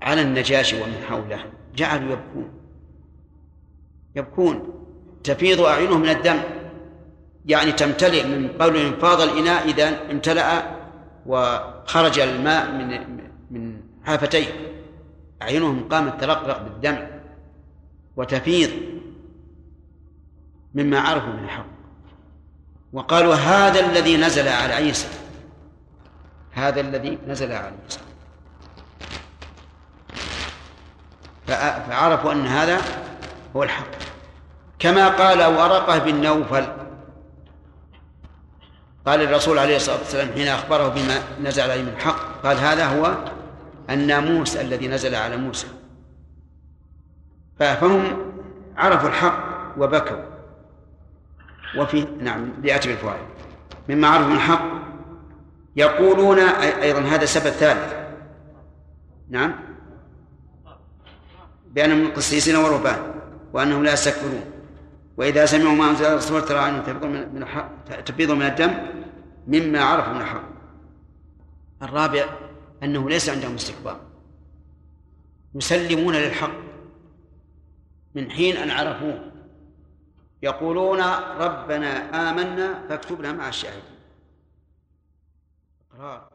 على النجاشي ومن حوله جعلوا يبكون. يبكون تفيض أعينهم من الدم. يعني تمتلئ من قول انفاض الإناء إذا امتلأ وخرج الماء من من حافتيه. أعينهم قامت ترقرق بالدمع وتفيض مما عرفوا من الحق. وقالوا هذا الذي نزل على عيسى هذا الذي نزل على عيسى. فعرفوا أن هذا هو الحق. كما قال ورقة بن نوفل قال الرسول عليه الصلاة والسلام حين أخبره بما نزل عليه من الحق قال هذا هو الناموس الذي نزل على موسى. فهم عرفوا الحق وبكوا. وفي نعم ليأتي بالفوائد مما عرفوا من الحق يقولون أيضا هذا سبب ثالث. نعم. بأنهم قسيسين ورهبان وأنهم لا يستكبرون. وإذا سمعوا ما أنزل الرسول ترى تفيض من تفيض من الدم مما عرفوا من الحق. الرابع أنه ليس عندهم استكبار. يسلمون للحق من حين أن عرفوه. يقولون ربنا آمنا فاكتبنا مع الشاهدين. إقرار.